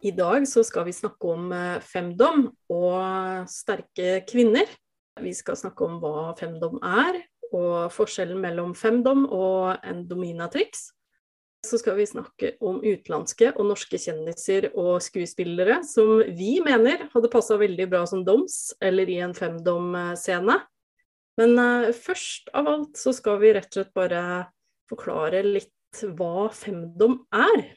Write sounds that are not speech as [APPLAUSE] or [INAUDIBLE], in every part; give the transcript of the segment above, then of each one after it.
I dag så skal vi snakke om eh, femdom og sterke kvinner. Vi skal snakke om hva femdom er, og forskjellen mellom femdom og en dominatrix. Så skal vi snakke om utenlandske og norske kjendiser og skuespillere som vi mener hadde passa veldig bra som doms eller i en femdom-scene. Men uh, først av alt så skal vi rett og slett bare forklare litt hva femdom er.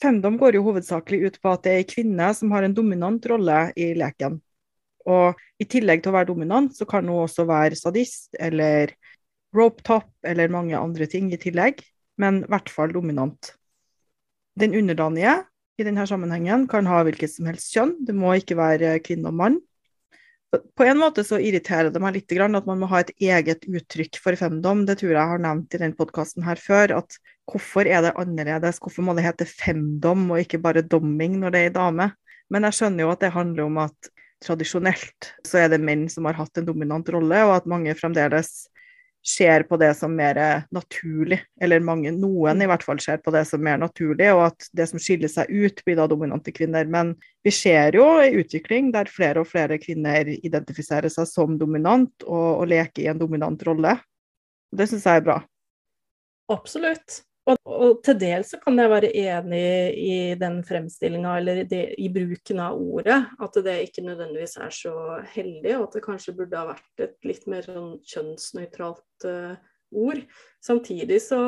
Femdom går jo hovedsakelig ut på at det er en kvinne som har en dominant rolle i leken. Og i tillegg til å være dominant, så kan hun også være sadist eller rope top eller mange andre ting i tillegg, men i hvert fall dominant. Den underdanige i denne sammenhengen kan ha hvilket som helst kjønn, det må ikke være kvinne og mann. På en måte så irriterer det meg litt at man må ha et eget uttrykk for femdom. Det tror jeg har nevnt i denne podkasten her før. At hvorfor er det annerledes? Hvorfor må det hete femdom og ikke bare domming når det er ei dame? Men jeg skjønner jo at det handler om at tradisjonelt så er det menn som har hatt en dominant rolle, og at mange fremdeles ser på det som mer naturlig, eller mange, noen i hvert fall ser på det som mer naturlig, og at det som skiller seg ut, blir da dominante kvinner. Men vi ser jo en utvikling der flere og flere kvinner identifiserer seg som dominant og, og leker i en dominant rolle. Det syns jeg er bra. Absolutt. Og, og, til dels så kan jeg være enig i den fremstillinga, eller det, i bruken av ordet. At det ikke nødvendigvis er så heldig, og at det kanskje burde ha vært et litt mer sånn kjønnsnøytralt uh, ord. Samtidig så,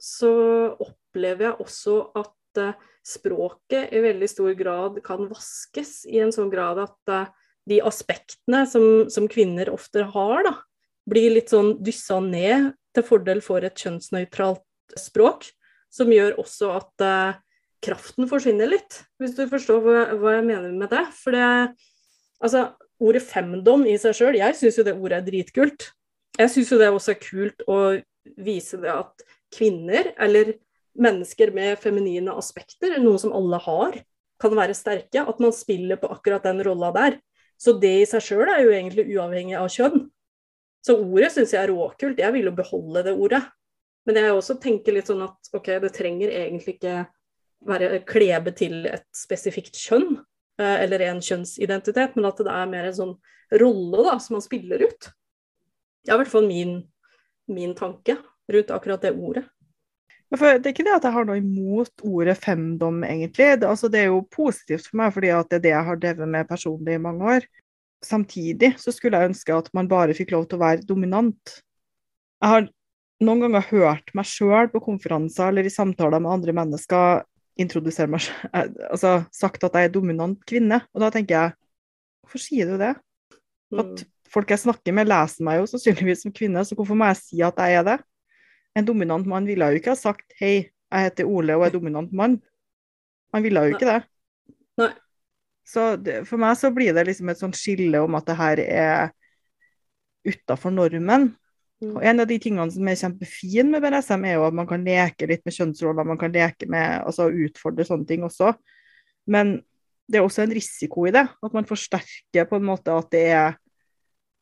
så, opplever jeg også at uh, språket i veldig stor grad kan vaskes, i en sånn grad at uh, de aspektene som, som, kvinner ofte har, da, blir litt sånn dyssa ned til fordel for et kjønnsnøytralt språk, som gjør også at uh, kraften forsvinner litt, hvis du forstår hva, hva, jeg mener med det. For det Altså, ordet femdom i seg sjøl, jeg syns jo det ordet er dritkult. Jeg syns jo det også er kult å vise det at kvinner, eller mennesker med feminine aspekter, noe som alle har, kan være sterke. At man spiller på akkurat den rolla der. Så det i seg sjøl er jo egentlig uavhengig av kjønn. Så ordet syns jeg er råkult. Jeg vil jo beholde det ordet. Men jeg også tenker litt sånn at ok, det trenger egentlig ikke være klebe til et spesifikt kjønn eh, eller en kjønnsidentitet, men at det er mer en sånn rolle da, som man spiller ut. Det er i hvert fall min, min tanke rundt akkurat det ordet. det er ikke det at jeg har noe imot ordet femdom, egentlig. Det, altså, det er jo positivt for meg, fordi det er det jeg har drevet med personlig i mange år. Samtidig så skulle jeg ønske at man bare fikk lov til å være dominant. Jeg har noen ganger hørt meg sjøl på konferanser eller i samtaler med andre mennesker introdusere meg eh, altså sagt at jeg er dominant kvinne. Og da tenker jeg hvorfor sier du det? At mm. folk jeg snakker med, leser meg jo sannsynligvis som kvinne, så hvorfor må jeg si at jeg er det? En dominant mann ville jo ikke ha sagt hei, jeg heter Ole og er dominant mann. Han ville jo ikke det. Nei. Så det, for meg så blir det liksom et sånt skille om at det her er utafor normen. Og En av de tingene som er kjempefin med BDSM, er jo at man kan leke litt med kjønnsroller, man kan leke med, altså utfordre sånne ting også. Men det er også en risiko i det, at man forsterker på en måte at det er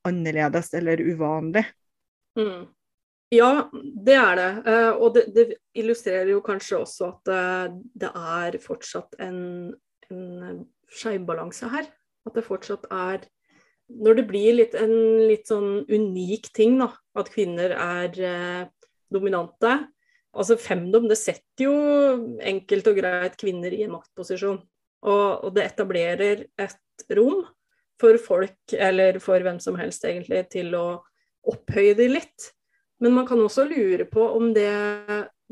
annerledes eller uvanlig. Mm. Ja, det er det. Uh, og det, det, illustrerer jo kanskje også at uh, det er fortsatt en, en skjevbalanse her. At det fortsatt er når det blir litt, en litt sånn unik ting, da, at kvinner er eh, dominante Altså femdom, det setter jo enkelt og greit kvinner i en maktposisjon. Og, og, det etablerer et rom for folk, eller for hvem som helst egentlig, til å opphøye de litt. Men man kan også lure på om det,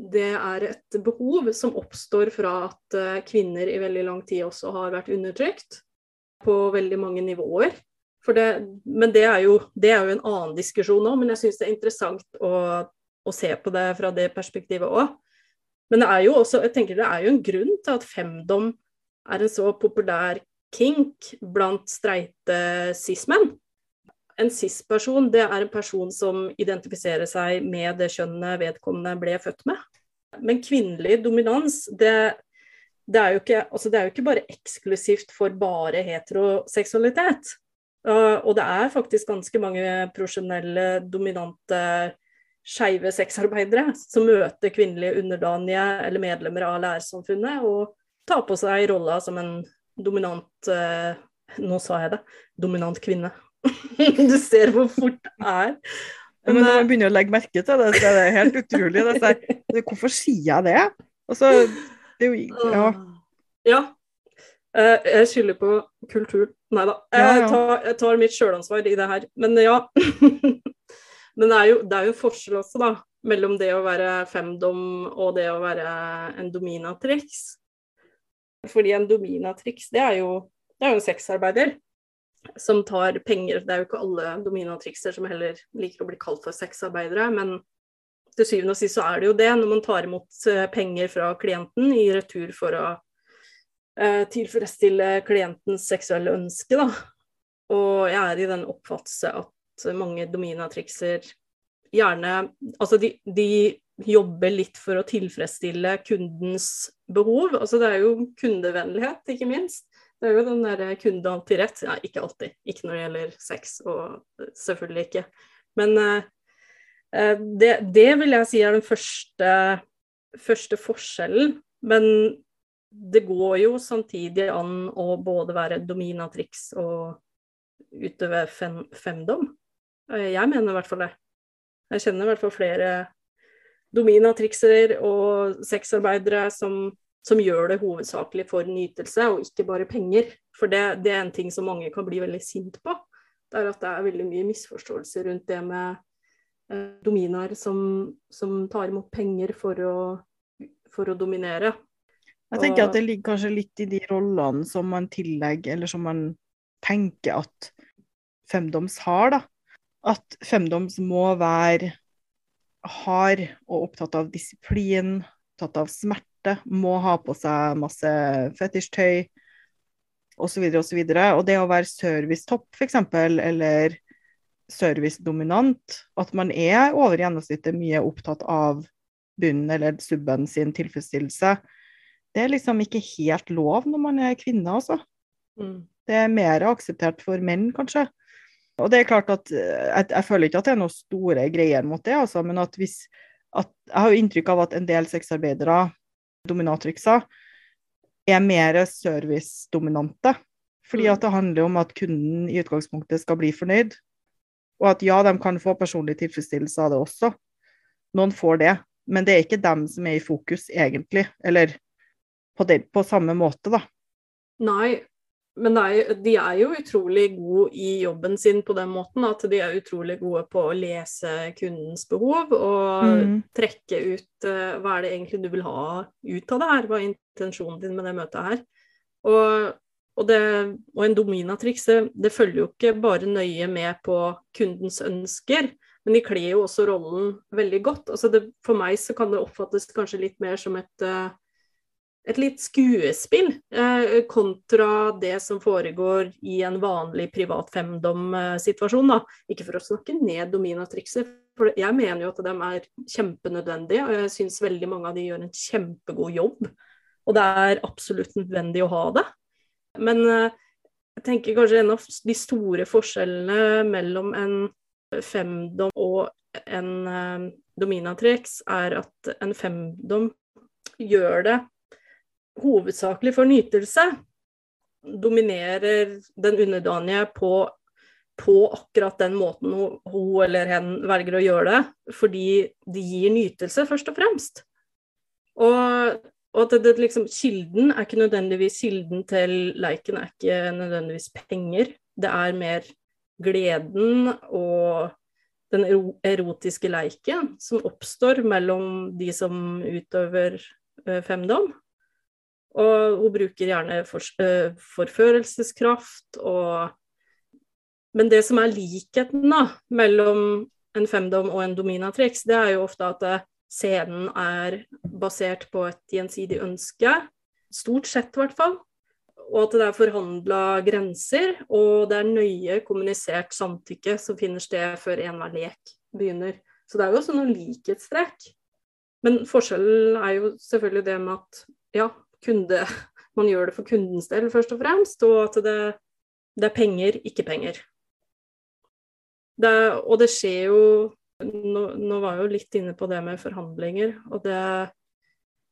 det er et behov som oppstår fra at eh, kvinner i veldig lang tid også har vært undertrykt på veldig mange nivåer. Det, men det er, jo, det er, jo, en annen diskusjon òg, men jeg syns det er interessant å, å, se på det fra det perspektivet òg. Men det er jo også, jeg tenker det er jo en grunn til at femdom er en så populær kink blant streite cis-menn. En cis-person det er en person som identifiserer seg med det kjønnet vedkommende ble født med. Men kvinnelig dominans, det, det, er ikke, altså det, er jo ikke, bare eksklusivt for bare heteroseksualitet. Uh, og det er faktisk ganske mange profesjonelle, dominante, skeive sexarbeidere som møter kvinnelige underdanige eller medlemmer av lærersamfunnet og tar på seg rolla som en dominant uh, Nå sa jeg det. Dominant kvinne. [LAUGHS] du ser hvor fort det er. Men, når man begynner å legge merke til det, så er det helt utrolig. Det er, [LAUGHS] hvorfor sier jeg det? Altså, det er jo Ja. ja. Eh, jeg skylder på kultur. Nei da. Jeg, jeg, tar mitt sjølansvar i det her. Men ja. [LAUGHS] Men det er, jo, det er jo forskjell også, da. Mellom det å være femdom og det å være en dominatrix. Fordi en dominatrix, det er jo, det er jo en sexarbeider som tar penger. Det er jo ikke alle dominatrikser som heller liker å bli kalt for sexarbeidere, men til syvende og sist så er det jo det, når man tar imot eh, penger fra klienten i retur for å tilfredsstille klientens seksuelle ønske, da. Og jeg er i den oppfattelse at mange dominatrikser gjerne Altså de, de jobber litt for å tilfredsstille kundens behov. Altså det er jo kundevennlighet, ikke minst. Det er jo den derre kunde alltid rett. Ja, ikke alltid. Ikke når det gjelder sex, og selvfølgelig ikke. Men det, det, vil jeg si er den første, første, forskjellen. Men det går jo samtidig an å både være dominatrix og utøve fem, femdom. Jeg mener i hvert fall det. Jeg kjenner i hvert fall flere dominatrikser og sexarbeidere som som gjør det hovedsakelig for nytelse, og ikke bare penger. For det, det, er en ting som mange kan bli veldig sint på. Det er at det er veldig mye misforståelser rundt det med eh, dominaer som, som, tar imot penger for å, for å dominere. Jeg tenker at det ligger kanskje litt i de rollene som man tillegger, eller som man tenker at femdoms har, da. At femdoms må være hard og opptatt av disiplin, opptatt av smerte må ha på seg masse fetisjtøy osv. osv. Og, så og det å være servicetopp, f.eks., eller servicedominant, at man er over gjennomsnittet mye opptatt av bunnen eller subben sin tilfredsstillelse, det er liksom ikke helt lov når man er kvinne, altså. Mm. Det er mer akseptert for menn, kanskje. Og det er klart at jeg, jeg, føler ikke at det er noen store greier mot det, altså, men at hvis at Jeg har jo inntrykk av at en del sexarbeidere dominatrikser er mer servicedominante. Fordi mm. at det handler om at kunden i utgangspunktet skal bli fornøyd. Og at ja, de kan få personlig tilfredsstillelse av det også. Noen får det. Men det er ikke dem som er i fokus, egentlig. Eller på, det, på samme måte, da. Nei, men er, de er jo utrolig gode i jobben sin på den måten at de er utrolig gode på å lese kundens behov og mm. trekke ut uh, hva er det egentlig du vil ha ut av det her, hva er intensjonen din med det møtet her. Og, og, det, og en dominatriks det, det, følger jo ikke bare nøye med på kundens ønsker, men de kler jo også rollen veldig godt. Altså det, for meg så kan det oppfattes kanskje litt mer som et uh, et litt skuespill eh, kontra det som foregår i en vanlig privat femdom-situasjon. Ikke for å snakke ned dominatrikset, for jeg mener jo at de er kjempenødvendige. Og jeg syns veldig mange av de gjør en kjempegod jobb. Og det er absolutt nødvendig å ha det. Men eh, jeg tenker kanskje en av de store forskjellene mellom en femdom og en eh, dominatrix er at en femdom gjør det hovedsakelig for nytelse, dominerer den underdanige på, på akkurat den måten hun, eller hen velger å gjøre det, fordi de gir nytelse, først og fremst. Og, og at det, liksom, kilden er ikke nødvendigvis kilden til leiken, er ikke nødvendigvis penger. Det er mer gleden og den erotiske leiken som oppstår mellom de som utøver eh, femdom, og hun bruker gjerne for, uh, forførelseskraft og Men det som er likheten da, mellom en femdom og en dominatrix, det er jo ofte at uh, scenen er basert på et gjensidig ønske. Stort sett, i hvert fall. og at det er forhandla grenser, og det er nøye kommunisert samtykke som finner sted før enhver lek begynner. Så det er jo også noen likhetstrekk. Men forskjellen er jo selvfølgelig det med at ja, kunde, [LAUGHS] man gjør det for kundens del først og fremst, og at det, det er penger, ikke penger. Det, og det skjer jo nå, nå, var jeg jo litt inne på det med forhandlinger, og det,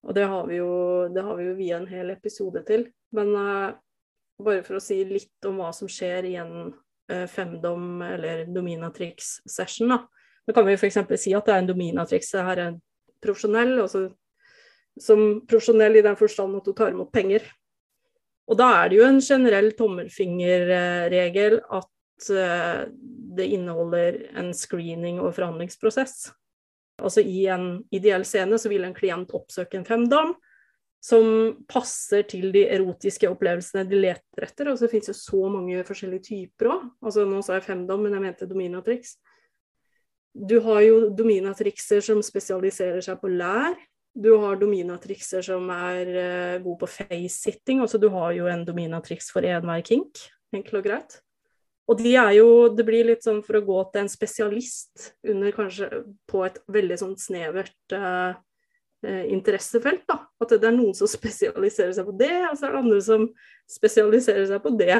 og det har vi jo, det har vi jo via en hel episode til. Men uh, bare for å si litt om hva som skjer i en uh, femdom- eller dominatrix-session, da. Da kan vi f.eks. si at det er en dominatrix. Det her er en profesjonell, altså, som profesjonell i den forstand at du tar imot penger. Og da er det jo en generell tommelfingerregel at uh, det inneholder en screening og forhandlingsprosess. Altså I en ideell scene så vil en klient oppsøke en femdam som passer til de erotiske opplevelsene de leter etter. Og så finnes det så mange forskjellige typer òg. Altså, nå sa jeg femdam, men jeg mente dominatrix. Du har jo dominatrikser som spesialiserer seg på lær. Du har dominatrikser som er uh, gode på face-sitting. Altså du har jo en dominatriks for enhver kink, enkelt og greit. Og de er jo Det blir litt sånn for å gå til en spesialist under kanskje på et veldig sånn snevert uh, interessefelt. da, At det er noen som [LAUGHS] spesialiserer seg på det, og så er det andre som spesialiserer seg på det.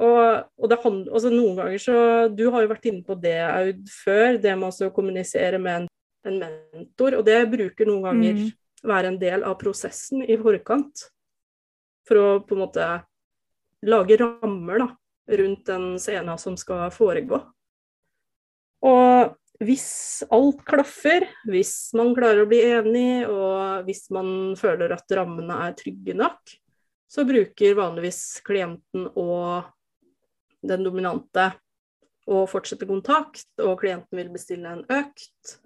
Og, og det handler, altså Noen ganger så Du har jo vært inne på det Aud, før, det med å kommunisere med en, en, mentor. Og det bruker noen ganger mm. være en del av prosessen i forkant. For å på en måte lage rammer da, rundt den scenen som skal foregå. Og hvis alt klaffer, hvis man klarer å bli enig, og hvis man føler at rammene er trygge nok, så bruker vanligvis klienten og den dominante å fortsette kontakt, og klienten vil bestille en økt.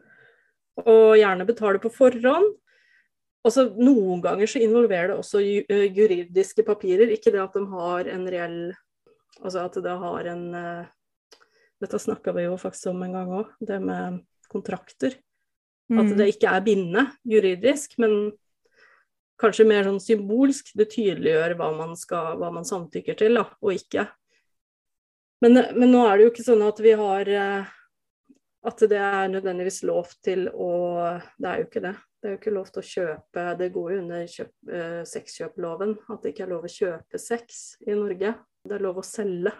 Og gjerne betale på forhånd. Og så Noen ganger så involverer det også juridiske papirer, ikke det at de har en reell Altså at det har en uh, Dette snakka vi jo faktisk om en gang òg, det med kontrakter. Mm. At det ikke er bindende juridisk, men kanskje mer sånn symbolsk. Det tydeliggjør hva man, skal, hva man samtykker til, da, og ikke. Men, men, nå er det jo ikke sånn at vi har uh, At det er nødvendigvis lov til å Det er jo ikke det. Det er jo ikke lov til å kjøpe Det går jo under kjøp, eh, sexkjøploven at det ikke er lov å kjøpe sex i Norge det er lov å selge.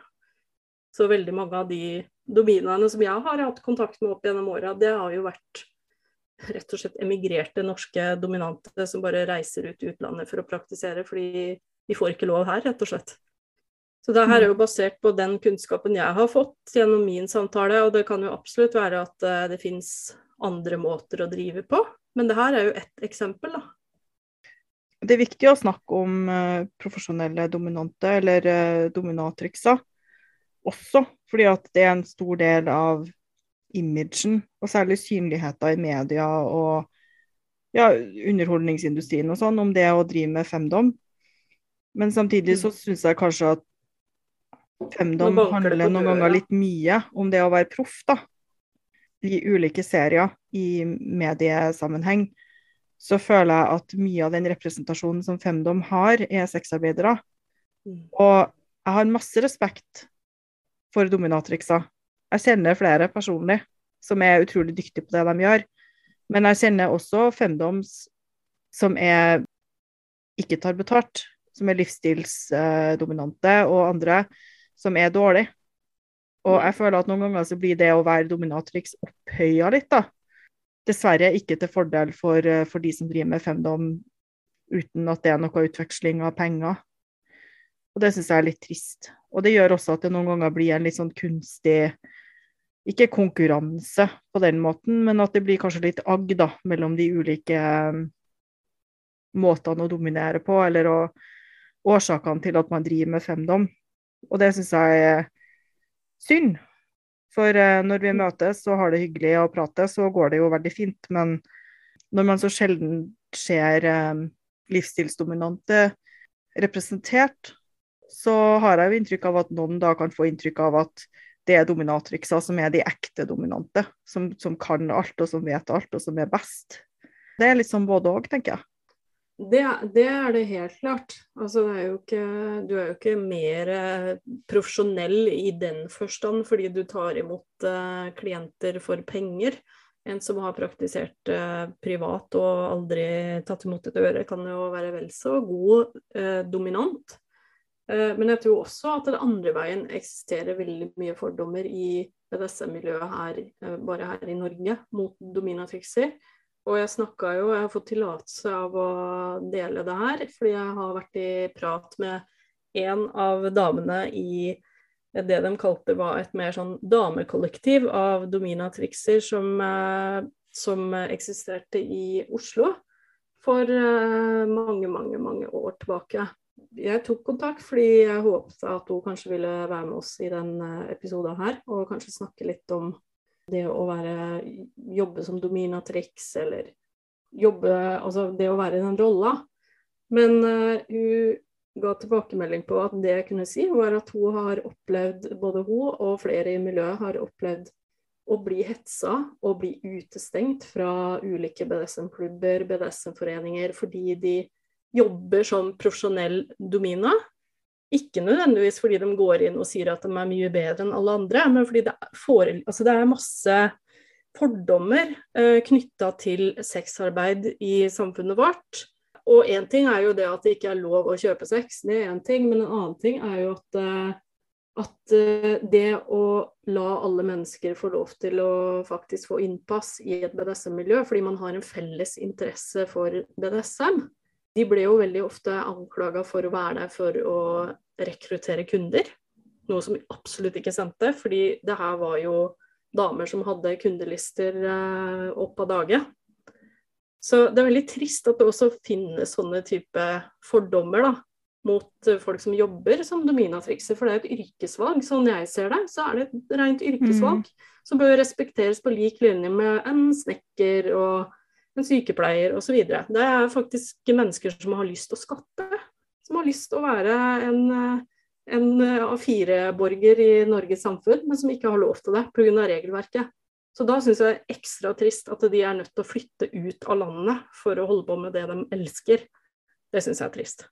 Så veldig mange av de dominaene som jeg har hatt kontakt med opp gjennom åra, det har jo vært rett og slett emigrerte norske dominante som bare reiser ut i utlandet for å praktisere, fordi de får ikke lov her, rett og slett. Så det her er jo basert på den kunnskapen jeg har fått gjennom min samtale, og det kan jo absolutt være at eh, det finnes andre måter å drive på, men det her er jo ett eksempel, da. Det er viktig å snakke om uh, profesjonelle dominante, eller uh, også fordi at det er en stor del av imagen, og særlig synligheten i media og ja, underholdningsindustrien og sånn, om det å drive med femdom. Men samtidig så mm. syns jeg kanskje at femdom handler noen ganger litt mye om det å være proff, da. I ulike serier i mediesammenheng så føler jeg at mye av den representasjonen som Femdom har, er sexarbeidere. Mm. Og jeg har masse respekt for dominatrikser. Jeg kjenner flere personlig som er utrolig dyktige på det de gjør. Men jeg kjenner også femdoms som er ikke tar betalt, som er livsstilsdominante, og andre som er dårlig. Og jeg føler at noen ganger så blir det å være dominatrix opphøya litt, da dessverre ikke til fordel for, eh, for, de som driver med femdom uten at det er noe utveksling av penger. Og det syns jeg er litt trist. Og det gjør også at det noen ganger blir en litt sånn kunstig Ikke konkurranse på den måten, men at det blir kanskje litt agg da, mellom de ulike um, måtene å dominere på, eller å, årsakene til at man driver med femdom. Og det syns jeg er synd. For eh, når vi møtes og har det hyggelig og prater, så går det jo veldig fint. Men når man så sjelden ser eh, livsstilsdominante representert, så har jeg jo inntrykk av at noen da kan få inntrykk av at det er dominatrikser som er de ekte dominante. Som, som, kan alt, og som vet alt, og som er best. Det er sånn både òg, tenker jeg. Det, det, er det helt klart. Altså, er ikke, du er jo ikke mer eh, profesjonell i den forstand fordi du tar imot uh, klienter for penger. En som har praktisert uh, privat og aldri tatt imot et øre, kan jo være vel så god uh, dominant. men jeg tror også at det andre veien eksisterer veldig mye fordommer i BDSM-miljøet her, bare her i Norge, mot dominatrikser. Og jeg snakka jo, jeg har fått tillatelse av å dele det her, fordi jeg har vært i prat med en av damene i det de kalte var et mer sånn damekollektiv av dominatrikser som, eh, som eksisterte i Oslo for eh, mange, mange, mange år tilbake. Jeg tok kontakt fordi jeg håpet at hun kanskje ville være med oss i den eh, episoden her, og kanskje snakke litt om det å være, jobbe som dominatrix eller jobbe Altså det å være i den rolla. Men uh, hun ga tilbakemelding på at det jeg kunne si, var at hun har opplevd, både hun og flere i miljøet har opplevd å bli hetsa og bli utestengt fra ulike BDSM-klubber, BDSM-foreninger, fordi de jobber som profesjonell domina. Ikke nødvendigvis fordi de går inn og sier at de er mye bedre enn alle andre, men fordi det, får, altså det er masse fordommer eh, knytta til sexarbeid i samfunnet vårt. Og én ting er jo det at det ikke er lov å kjøpe sex, det er én ting. Men en annen ting er jo at, eh, at eh, det å la alle mennesker få lov til å faktisk få innpass i et BDSM-miljø, fordi man har en felles interesse for BDSM, de ble jo veldig ofte anklaga for å være der for å rekruttere kunder. Noe som absolutt ikke sendte, fordi det her var jo damer som hadde kundelister eh, opp av dage. Så det er veldig trist at det også finnes sånne type fordommer da, mot folk som jobber som dominatrikser, for det er et yrkesvalg. Sånn jeg ser det, så er det et rent yrkesvalg mm. som bør respekteres på lik linje med en snekker og en sykepleier osv. Det er faktisk mennesker som har lyst til å skatte som har lyst til å være en, en A4-borger i Norges samfunn, men som ikke har lov til det pga. regelverket. Så da syns jeg det er ekstra trist at de er nødt til å flytte ut av landet for å holde på med det de elsker. Det syns jeg er trist.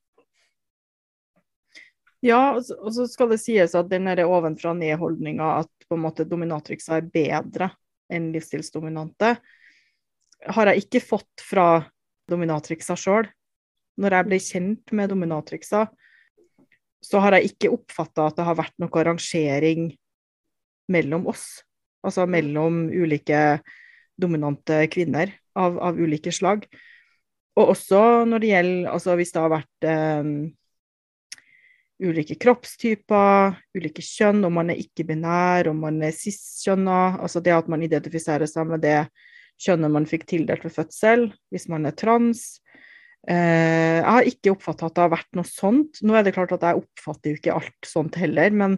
Ja, og så skal det sies at den ovenfra-ned-holdninga at på en måte dominatriksa er bedre enn livsstilsdominante, har jeg ikke fått fra dominatriksa sjøl når jeg ble kjent med dominatriksa, så har jeg ikke oppfatta at det har vært noe rangering mellom oss. Altså mellom ulike dominante kvinner av, av ulike slag. Og også når det gjelder Altså hvis det har vært eh, ulike kroppstyper, ulike kjønn, om man er ikke-binær, om man er cis-kjønna. Altså det at man identifiserer seg med det kjønnet man fikk tildelt ved fødsel. Hvis man er trans. Eh, jeg har ikke oppfatta at det har vært noe sånt. Nå er det klart at jeg oppfatter jo ikke alt sånt heller, men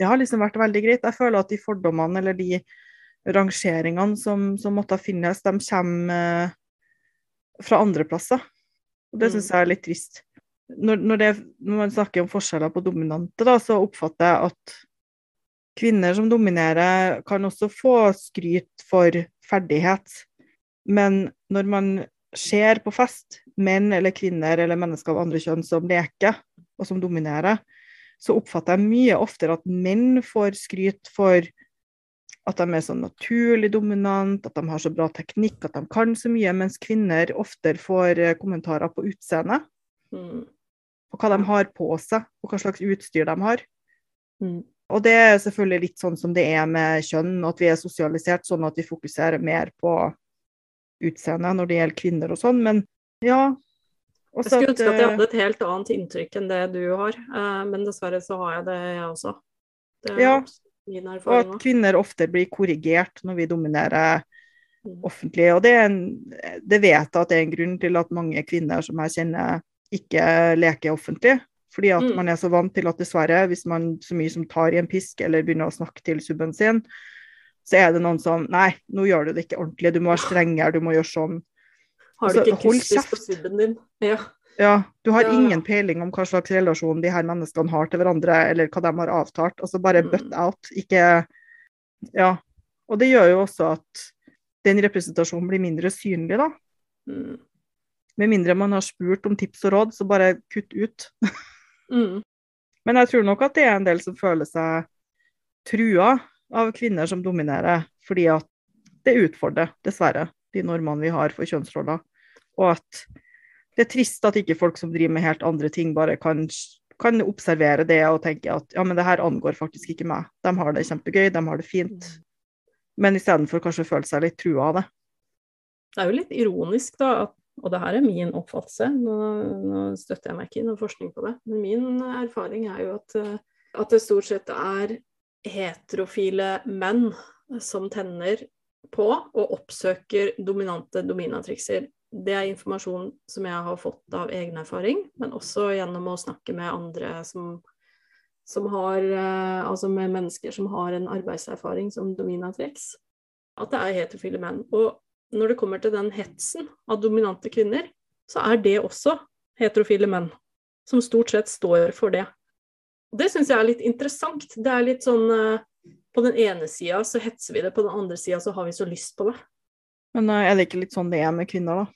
det har liksom vært veldig greit. Jeg føler at de fordommene eller de rangeringene som, som måtte finnes, de kommer eh, fra andre plasser. Og det syns mm. jeg er litt trist. Når, når, det, når, man snakker om forskjeller på dominante, da, så oppfatter jeg at kvinner som dominerer, kan også få skryt for ferdighet. Men når man ser på fest, menn eller kvinner eller mennesker av andre kjønn som leker og som dominerer, så oppfatter jeg mye oftere at menn får skryt for at de er sånn naturlig dominant, at de har så bra teknikk, at de kan så mye, mens kvinner oftere får eh, kommentarer på utseendet. Mm. Og hva de har på seg, og hva slags utstyr de har. Mm. Og det er selvfølgelig litt sånn som det er med kjønn, at vi er sosialisert sånn at vi fokuserer mer på utseendet når det gjelder kvinner og sånn, men ja. jeg skulle ønske at jeg hadde et helt annet inntrykk enn det du har, eh, men dessverre så har jeg det, jeg også. Det ja, og at kvinner ofte blir korrigert når vi dominerer mm. offentlig. Og det, en, det, vet jeg at det er en grunn til at mange kvinner som jeg kjenner, ikke leker offentlig. Fordi at mm. man er så vant til at dessverre, hvis man så mye som tar i en pisk eller begynner å snakke til subben sin, så er det noen som Nei, nå gjør du det ikke ordentlig, du må være strengere, du må gjøre sånn. Har du altså, ikke kustus på subben din? Ja. ja. Du har ja. ingen peiling om hva slags relasjon de her menneskene har til hverandre, eller hva de har avtalt. Altså bare mm. butt out, ikke Ja. Og det gjør jo også at den representasjonen blir mindre synlig, da. Mm. Med mindre man har spurt om tips og råd, så bare kutt ut. [LAUGHS] Mm. Men jeg tror nok at det er en del som føler seg trua av kvinner som dominerer, fordi at det utfordrer, dessverre, de normene vi har for kjønnsroller. Og at det er trist at ikke folk som driver med helt andre ting, bare kan, kan observere det og tenke at ja, men det her angår faktisk ikke meg. De har det kjempegøy, de har det fint. Men istedenfor kanskje føle seg litt trua av det. Det er jo litt ironisk, da, at, og det her er min oppfattelse, nå, nå støtter jeg meg ikke i noe forskning på det, men min erfaring er jo at, eh, at det stort sett er heterofile menn som tenner på og oppsøker dominante dominatrikser. Det er informasjon som jeg har fått av egen erfaring, men også gjennom å snakke med andre som, som har eh, Altså med mennesker som har en arbeidserfaring som dominatrix. At det er heterofile menn. Og når det kommer til den hetsen av dominante kvinner, så er det også heterofile menn som stort sett står for det. Og det syns jeg er litt interessant. Det er litt sånn eh, På den ene sida så hetser vi det, på den andre sida så har vi så lyst på det. Men jeg er det ikke litt sånn det er med kvinner, da?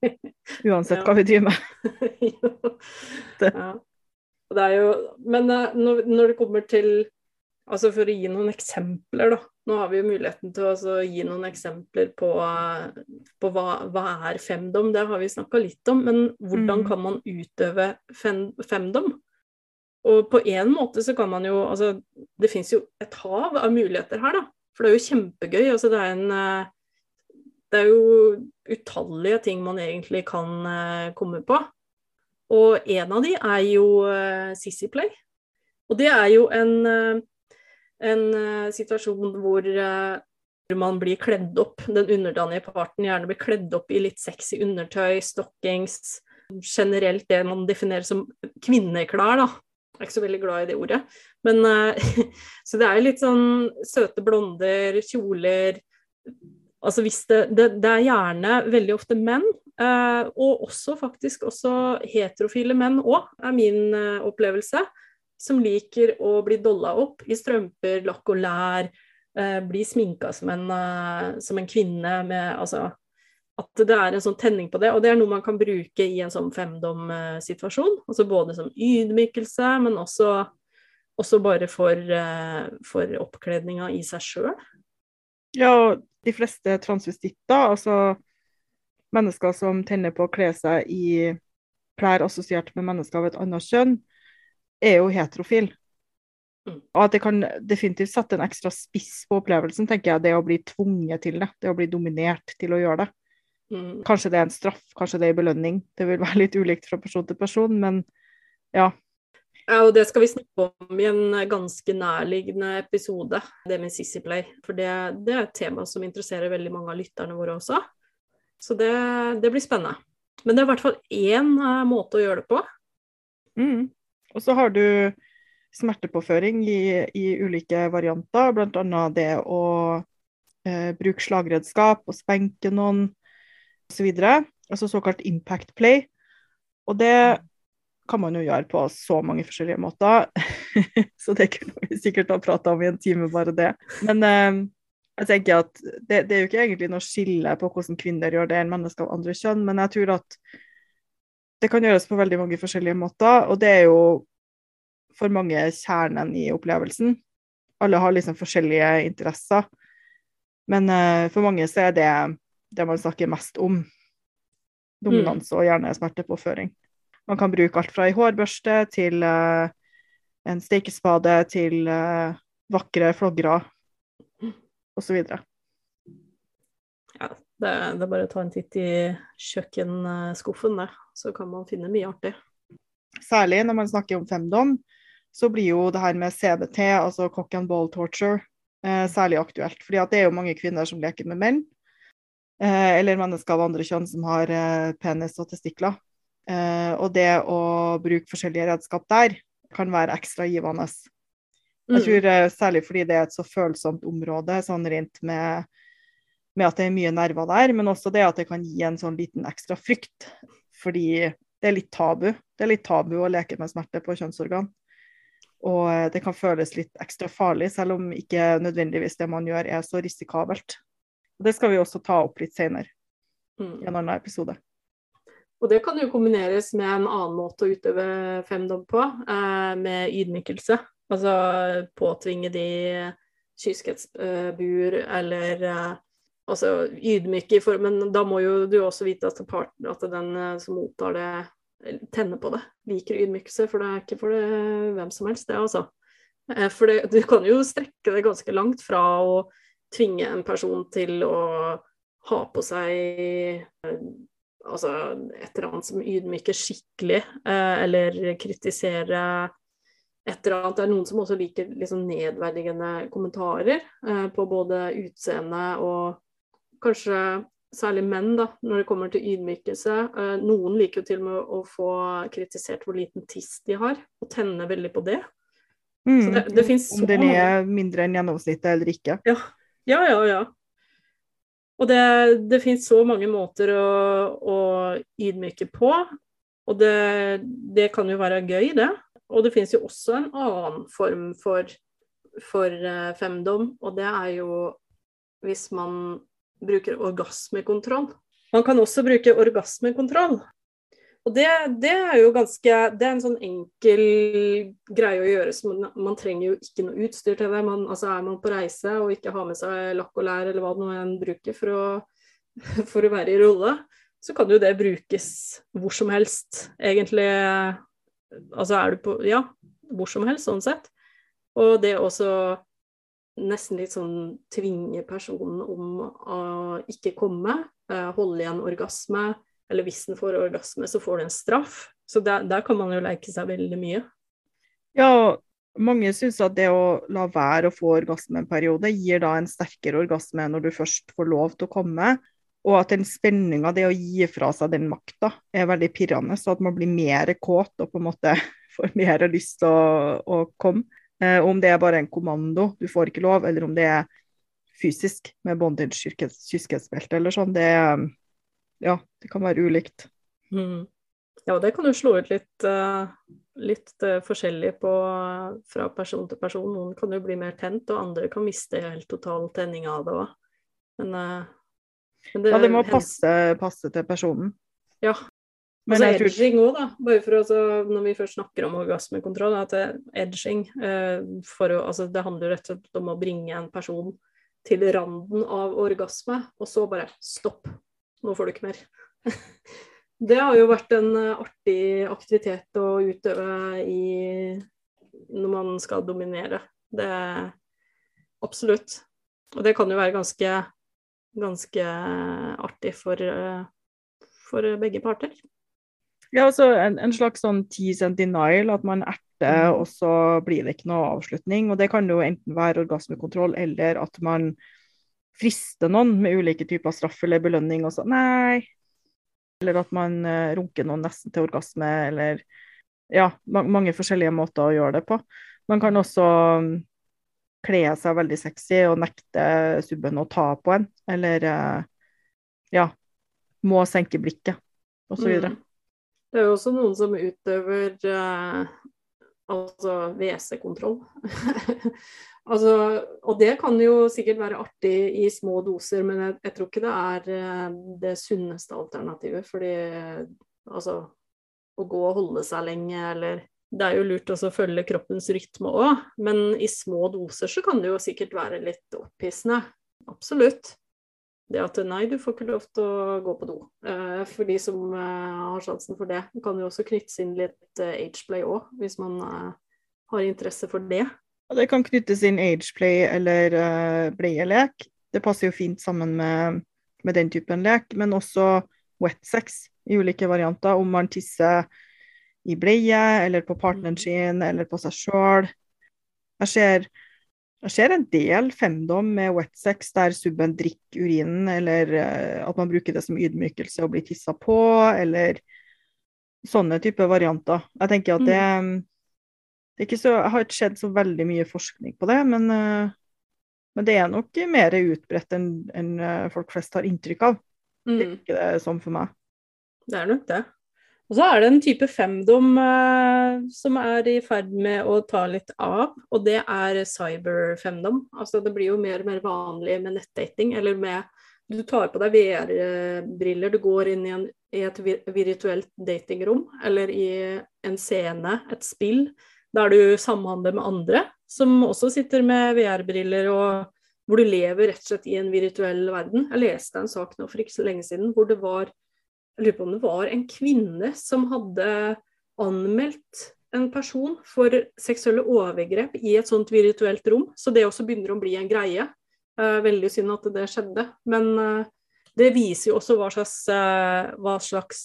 [LAUGHS] Uansett hva vi driver med. [LAUGHS] det. Ja. Det jo Men uh, når, når, det kommer til Altså for å gi noen eksempler, da. Nå har vi jo muligheten til å gi noen eksempler på, på hva, hva, er femdom. Det har vi snakka litt om. Men hvordan mm. kan man utøve fem, femdom? Og på en måte så kan man jo Altså, det fins jo et hav av muligheter her, da. For det er jo kjempegøy. Altså, det er en Det er jo utallige ting man egentlig kan uh, komme på. Og en av de er jo uh, Sissy Play. Og det er jo en, uh, en situasjon hvor man blir kledd opp, den underdanige parten gjerne blir kledd opp i litt sexy undertøy, stockings, generelt det man definerer som kvinneklær, da. Jeg er ikke så veldig glad i det ordet. Men, uh, [LAUGHS] så det er litt sånn søte blonder, kjoler Altså hvis det, det, det er gjerne veldig ofte menn, uh, og også faktisk også heterofile menn òg, er min uh, opplevelse, som liker å bli dolla opp i strømper, lakk og lær, bli sminka som en, som en kvinne med altså at det er en sånn tenning på det. Og det er noe man kan bruke i en sånn femdom-situasjon. Altså både som ydmykelse, men også, også bare for, eh, for oppkledninga i seg sjøl. Ja, de fleste transvestitter, altså mennesker som tenner på å kle seg i klær assosiert med mennesker av et annet kjønn, er jo heterofil. Mm. Og at det kan definitivt sette en ekstra spiss på opplevelsen, tenker jeg, det å bli tvunget til det. Det å bli dominert til å gjøre det. Mm. Kanskje det er en straff, kanskje det er en belønning. Det vil [LAUGHS] være litt ulikt fra person til person, men ja. Ja, og det skal vi snakke om i en ganske nærliggende episode, det med Sissy Play. For det, det, er et tema som interesserer veldig mange av lytterne våre også. Så det, det blir spennende. Men det er i hvert fall én uh, måte å gjøre det på. Mm. Og så har du smertepåføring i, i ulike varianter, bl.a. det å eh, bruke slagredskap og spenke noen osv. Altså såkalt impact play. Og det kan man jo gjøre på så mange forskjellige måter. [LAUGHS] så det kunne vi sikkert ha prata om i en time, bare det. Men eh, jeg tenker at det, det, er jo ikke egentlig noe skille på hvordan kvinner gjør det enn mennesker av andre kjønn, men jeg tror at det kan gjøres på veldig mange forskjellige måter, og det er jo for mange kjernen i opplevelsen. Alle har liksom forskjellige interesser, men uh, for mange så er det det man snakker mest om. Dominans og gjerne smertepåføring. Man kan bruke alt fra ei hårbørste til uh, en stekespade til uh, vakre floggere osv. Ja, det, det er bare å ta en titt i kjøkkenskuffen, det. Så kan man finne mye artig. Særlig når man snakker om femdom, så blir jo det her med CBT, altså cock and ball torture, eh, særlig aktuelt. Fordi det er jo mange kvinner som leker med menn. Eh, eller mennesker av andre kjønn som har eh, penis og testikler. Eh, og det å bruke forskjellige redskap der kan være ekstra givende. Jeg mm. tror Særlig fordi det er et så følsomt område, sånn rent med, med, at det er mye nerver der, men også det at det kan gi en sånn liten ekstra frykt. Fordi det er litt tabu. Det er litt tabu å leke med smerte på kjønnsorgan. Og det kan føles litt ekstra farlig, selv om ikke nødvendigvis det man gjør er så risikabelt. Og Det skal vi også ta opp litt senere. Mm. i en annen episode. Og det kan jo kombineres med en annen måte å utøve femdom på, eh, med ydmykelse. Altså påtvinge de kyskhetsbur, eller eh, altså ydmyke i form Men da må jo du også vite at, parten, at den eh, som mottar det, tenner på det. Liker ydmykelse, for det er ikke for det, hvem som helst, det, altså. Eh, for det, du kan jo strekke det ganske langt fra å tvinge en person til å ha på seg eh, altså et eller annet som ydmyker skikkelig, eh, eller kritisere et eller annet. Det er noen som også liker liksom nedverdigende kommentarer eh, på både utseende og kanskje særlig menn, da, når det kommer til ydmykelse. Eh, noen liker jo til og med å få kritisert hvor liten tiss de har, og tenner veldig på det. Mm. Så det, det så Om den er mindre enn gjennomsnittet eller ikke. Ja, ja, ja. ja. Og det, det finnes så mange måter å, å ydmyke på, og det, det kan jo være gøy, det. Og det finnes jo også en annen form for, for eh, femdom, og det er jo hvis man bruker orgasmekontroll. Man kan også bruke orgasmekontroll. Og det, det er jo ganske Det er en sånn enkel greie å gjøre. Så man, man trenger jo ikke noe utstyr til det. Man, altså er man på reise og ikke har med seg lakk og lær eller hva det nå enn bruker for å, [LAUGHS] for å være i rolle, så kan jo det brukes hvor som helst, egentlig. Altså er du på Ja, hvor som helst, sånn sett. Og det også nesten litt sånn tvinge personen om å ikke komme, eh, holde igjen orgasme, eller hvis den får orgasme, så får du en straff. Så der, der kan man jo leke seg veldig mye. Ja, mange syns at det å la være å få orgasme en periode, gir da en sterkere orgasme når du først får lov til å komme. Og at den spenninga, det å gi fra seg den makta, er veldig pirrende. Så at man blir mer kåt og på en måte [LAUGHS] får mer lyst til å, å komme. Eh, om det er bare en kommando, du får ikke lov, eller om det er fysisk med bondage, kyskhetsbelte eller sånn, det, ja, det kan være ulikt. Mm. Ja, det kan jo slå ut litt, uh, litt uh, forskjellig på, fra person til person. Noen kan jo bli mer tent, og andre kan miste helt total tenning av det òg. Men, men det, ja, det må passe, passe til personen. Ja. Men altså, edging òg, da. Bare for å, altså, når vi først snakker om orgasmekontroll, at det, edging for å, altså, Det handler rett og slett om å bringe en person til randen av orgasme, og så bare stopp. Nå får du ikke mer. [LAUGHS] Det har jo vært en eh, artig aktivitet å utøve i når man skal dominere. Det Absolutt. Og det kan jo være ganske, ganske artig for, eh, for begge parter. Ja, altså en, en slags sånn tease and denial, at man erter, og så blir det ikke noe avslutning. Og det kan jo enten være orgasmekontroll, eller at man frister noen med ulike typer straff eller belønning, og så nei. Eller at man eh, runker noen nesten til orgasme, eller ja, ma mange forskjellige måter å gjøre det på. Man kan også mm, kle seg veldig sexy og nekte subben å ta på en, eller eh, ja, må senke blikket, osv. Mm. Det er jo også noen som utøver eh, altså WC-kontroll. [LAUGHS] altså, og det kan jo sikkert være artig i små doser, men jeg, jeg tror ikke det er eh, det sunneste alternativet. Fordi altså å gå og holde seg lenge, eller Det er jo lurt også å følge kroppens rytme òg, men i små doser så kan det jo sikkert være litt opphissende. Absolutt. Det at nei, du får ikke lov til å gå på do. Uh, for de som uh, har sjansen for det. Det kan jo også knyttes inn litt uh, ageplay òg, hvis man eh, har interesse for det. Og det kan knyttes inn ageplay eller uh, bleielek. Det passer jo fint sammen med, med, den typen lek, men også wet sex i ulike varianter. Om man tisser i bleie, eller på partneren sin, eller på seg sjøl. Jeg ser, jeg skjer en del femdom med wet sex der subben drikker urinen, eller uh, at man bruker det som ydmykelse og blir tissa på, eller sånne type varianter. Jeg tenker at det det så, har ikke skjedd så veldig mye forskning på det, men, uh, men det er nok mer utbredt enn en, uh, folk flest har inntrykk av. Mm. Det er ikke det sånn for meg. Det er nok det. Og så er det en type femdom uh, som er i ferd med å ta litt av, og det er cyberfemdom. Altså det blir jo mer og mer vanlig med nettdating, eller med du tar på deg VR-briller, du går inn i, en, i et virtuelt datingrom eller i en scene, et spill, der du samhandler med andre som også sitter med VR-briller, og hvor du lever rett og slett i en virtuell verden. Jeg leste en sak nå for ikke så lenge siden hvor det var jeg lurer på om det var en kvinne som hadde anmeldt en person for seksuelle overgrep i et sånt virtuelt rom. Så det også begynner å bli en greie. Uh, veldig synd at det skjedde. Men uh, det viser jo også hva slags, uh, hva slags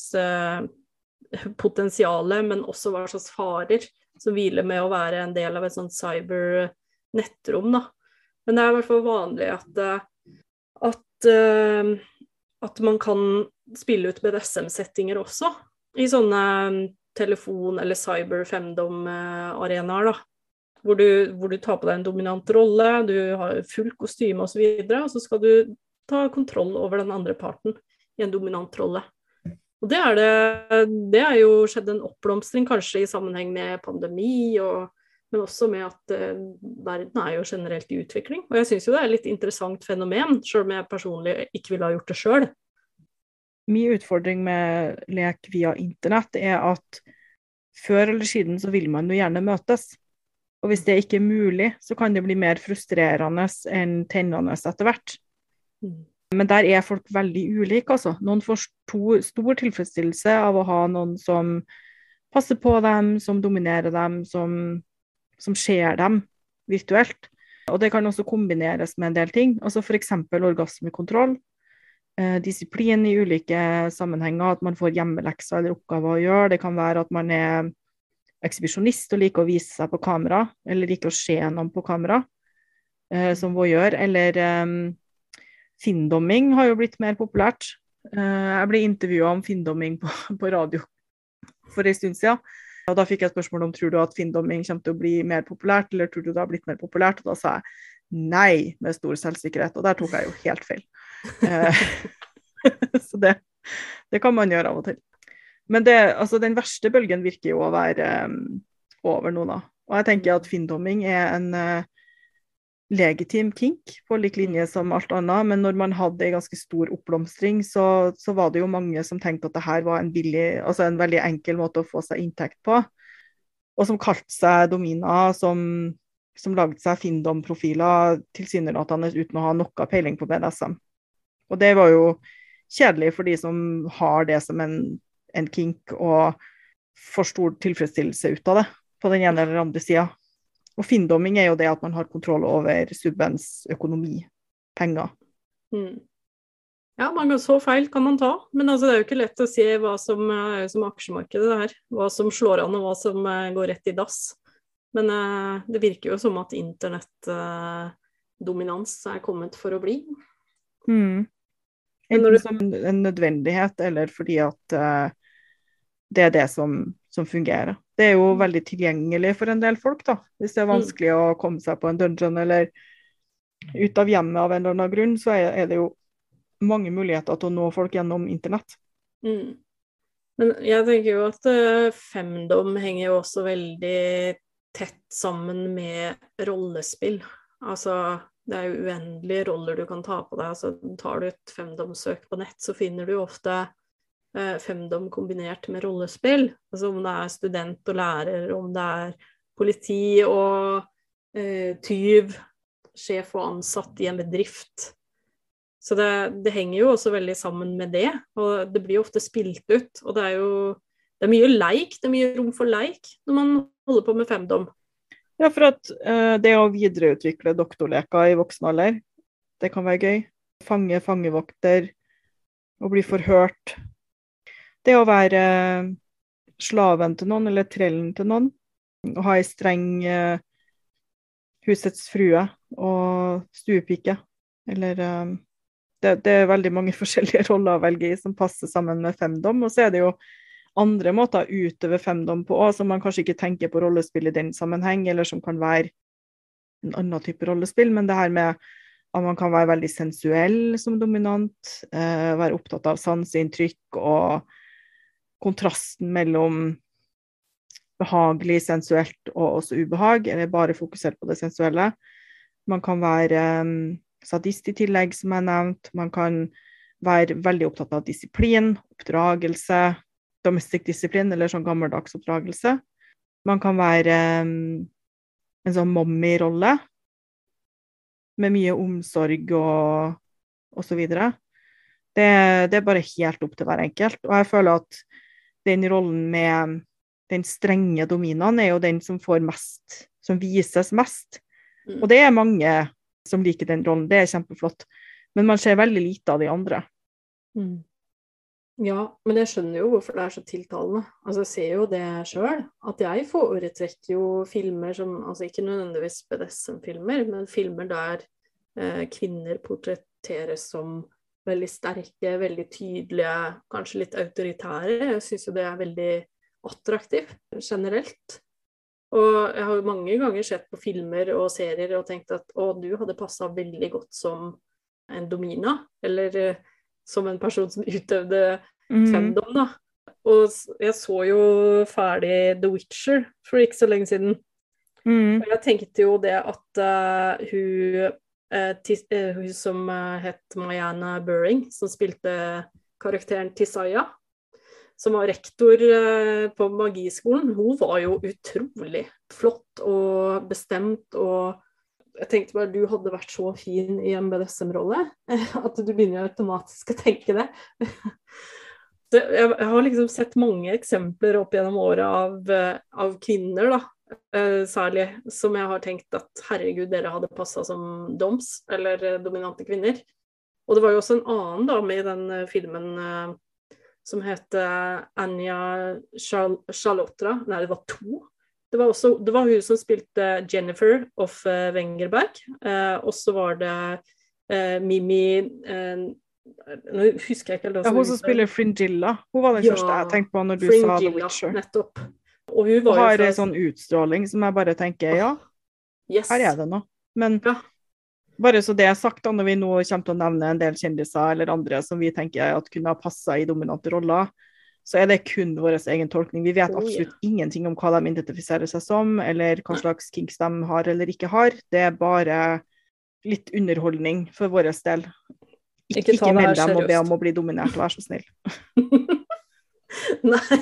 potensiale, men også hva slags farer som hviler med å være en del av et sånt cyber-nettrom. Men det er i hvert fall vanlig at, at, at man kan spille ut BDSM-settinger også, i sånne telefon- eller cyber-femdom-arenaer. hvor du, hvor du, tar på deg en dominant rolle, du har fullt kostyme osv. Og, så og så skal du ta kontroll over den andre parten i en dominant rolle. Og det er, det, det er jo skjedd en oppblomstring kanskje i sammenheng med pandemi, og, men også med at uh, verden er jo generelt i utvikling. Og jeg syns jo det er et litt interessant fenomen, sjøl om jeg personlig ikke ville ha gjort det sjøl. Min utfordring med lek via internett er at før eller siden så vil man jo gjerne møtes. Og hvis det ikke er mulig, så kan det bli mer frustrerende enn tennende etter hvert. Mm. Men der er folk veldig ulike, altså. Noen får stor, stor tilfredsstillelse av å ha noen som passer på dem, som dominerer dem, som, som ser dem virtuelt. Og det kan også kombineres med en del ting, altså f.eks. orgasmekontroll. Eh, disiplin i ulike sammenhenger, at man får hjemmelekser eller oppgaver å gjøre. Det kan være at man er ekshibisjonist og liker å vise seg på kamera, eller liker å se noen på kamera, eh, som gjør. Eller eh, finndomming har jo blitt mer populært. Eh, jeg ble intervjua om finndomming på, [LAUGHS] på, radio for en stund siden. Og Da fikk jeg spørsmål om tror du at finndomming kommer til å bli mer populært, eller tror du det har blitt mer populært? Og da sa jeg nei, med stor selvsikkerhet. Og der tok jeg jo helt feil. Uh, [LAUGHS] så det, det kan man gjøre av og til. Men det, altså, den verste bølgen virker jo å være um, over nå, da. Og jeg tenker at finndomming er en uh, legitim kink, på lik linje som alt annet. Men når man hadde en ganske stor oppblomstring, så, så, var det jo mange som tenkte at det her var en, billig, altså en veldig enkel måte å få seg inntekt på. Og som kalte seg domina, som, som lagde seg finndom-profiler tilsynelatende uten å ha noe peiling på BDSM. Og det var jo kjedelig for de som har det som en en kink og får stor tilfredsstillelse ut av det på den ene eller andre sida. Og finndomming er jo det at man har kontroll over subbens økonomi, penger. Mm. Ja, man, så feil kan man ta, men altså, det er jo ikke lett å si hva som er eh, som aksjemarkedet det her. Hva som slår an og hva som uh, går rett i dass. Men eh, det virker jo som at internettdominans eh, er kommet for å bli. Mm. Enten som en nødvendighet eller fordi at det er det som, som, fungerer. Det er jo mm. veldig tilgjengelig for en del folk, da. Hvis det er mm. vanskelig å komme seg på en dungeon eller ut av hjemmet av en eller annen grunn, så er, er det jo mange muligheter til å nå folk gjennom internett. Mm. Men jeg tenker jo at uh, femdom henger jo også veldig tett sammen med rollespill. Altså, det er jo uendelige roller du kan ta på deg. Altså, tar du et femdomssøk på nett, så finner du ofte Eh, femdom kombinert med rollespill. Altså om det er student og lærer, om det er politi og eh, tyv, sjef og ansatt i en bedrift. Så det, det, henger jo også veldig sammen med det, og det blir jo ofte spilt ut. Og det er jo det er mye leik, det er mye rom for leik når man holder på med femdom. Ja, for at uh, det å videreutvikle doktorleker i voksen alder, det kan være gøy. Fange fangevokter, og bli forhørt, det å være slaven til noen, eller trellen til noen, å ha ei streng uh, husets frue og stuepike, eller det, det, er veldig mange [LAUGHS] forskjellige roller å velge i som passer sammen med femdom. Og så er det jo andre måter å utøve femdom på òg, som man kanskje ikke tenker på rollespill i den sammenheng, eller som kan være en annen type rollespill. Men det her med at man kan være veldig sensuell som dominant, eh, være opptatt av sanseinntrykk og kontrasten mellom behagelig, sensuelt og også ubehag, eller bare fokusert på det sensuelle. Man kan være um, sadist i tillegg, som jeg nevnte. Man kan være veldig opptatt av disiplin, oppdragelse, domestic disiplin, eller sånn gammeldags oppdragelse. Man kan være en sånn mommy-rolle, med mye omsorg og, og så videre. Det, det, er bare helt opp til hver enkelt. Og jeg føler at den rollen med den strenge dominaen er jo den som får mest, som vises mest. Mm. Og det er mange som liker den rollen, det er kjempeflott. Men man ser veldig lite av de andre. Mm. Ja, men jeg skjønner jo hvorfor det er så tiltalende. Altså, jeg ser jo det sjøl. At jeg foretrekker jo filmer som Altså ikke nødvendigvis BDSM-filmer, men filmer der eh, kvinner portretteres som veldig sterke, veldig tydelige, kanskje litt autoritære. Jeg syns jo det er veldig attraktivt generelt. Og jeg har jo mange ganger sett på filmer og serier og tenkt at å, du hadde passa veldig godt som en domina, eller eh, som en person som utøvde mm. femdom, da. Og jeg så jo ferdig The Witcher for ikke så lenge siden. Mm. Og jeg tenkte jo det at uh, hun, uh, tis, uh, hun som het Mayana Burring, som spilte karakteren Tisaya, som var rektor på magiskolen, hun var jo utrolig flott og bestemt og jeg tenkte bare du hadde vært så fin i en BDSM-rolle [LAUGHS] at du begynner automatisk å tenke det. [LAUGHS] Jeg har liksom sett mange eksempler opp gjennom året av, eh, av, kvinner, da, eh, særlig, som jeg har tenkt at herregud, dere hadde passa som doms, eller eh, dominante kvinner. Og det var jo også en annen dame i den filmen som het Anja Charlotra. Nei, det var to det var, også, det var hun som spilte Jennifer of uh, Wengerberg. Uh, og så var det uh, Mimi Nå husker jeg ikke helt ja, Hun som spiller Fringilla. Hun var den ja, første jeg tenkte på når du Fringilla, sa The Witcher. Nettopp. Og hun, hun har en sånn utstråling som jeg bare tenker ja, yes. her er det noe. Men ja. bare så det er sagt, da, når vi nå kommer til å nevne en del kjendiser eller andre som vi tenker at kunne ha passa i dominante roller, så er det kun vår egen tolkning. Vi vet absolutt oh, ja. ingenting om hva de identifiserer seg som, eller hva slags kinks de har eller ikke har. Det er bare litt underholdning for vår del. Ikke, ikke, ikke meld dem og be om å bli dominert, vær så snill. [LAUGHS] Nei.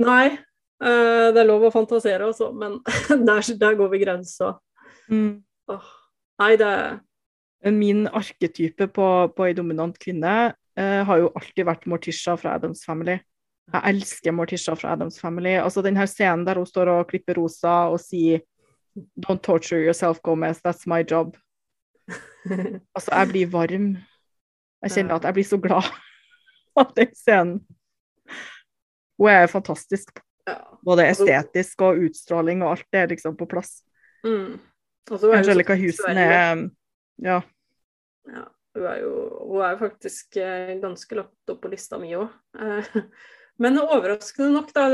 Nei. Uh, det er lov å fantasere også, men [LAUGHS] der, der, går vi grensa. Mm. Nei, det Min arketype på, på ei dominant kvinne uh, har jo alltid vært Morticia fra Adams Family. Jeg elsker Morticia fra Adams Family. Altså den her scenen der hun står og klipper rosa og sier Don't torture yourself, Gomez, that's my job. [LAUGHS] altså, jeg blir varm. Jeg kjenner at jeg blir så glad [LAUGHS] av den scenen. Hun er fantastisk. Både estetisk og utstråling og alt det er liksom på plass. Mm. Angelica Houston er Ja. ja. Hun er jo hun er faktisk eh, ganske lagt opp på lista mi òg. Eh, [LAUGHS] men overraskende nok, da.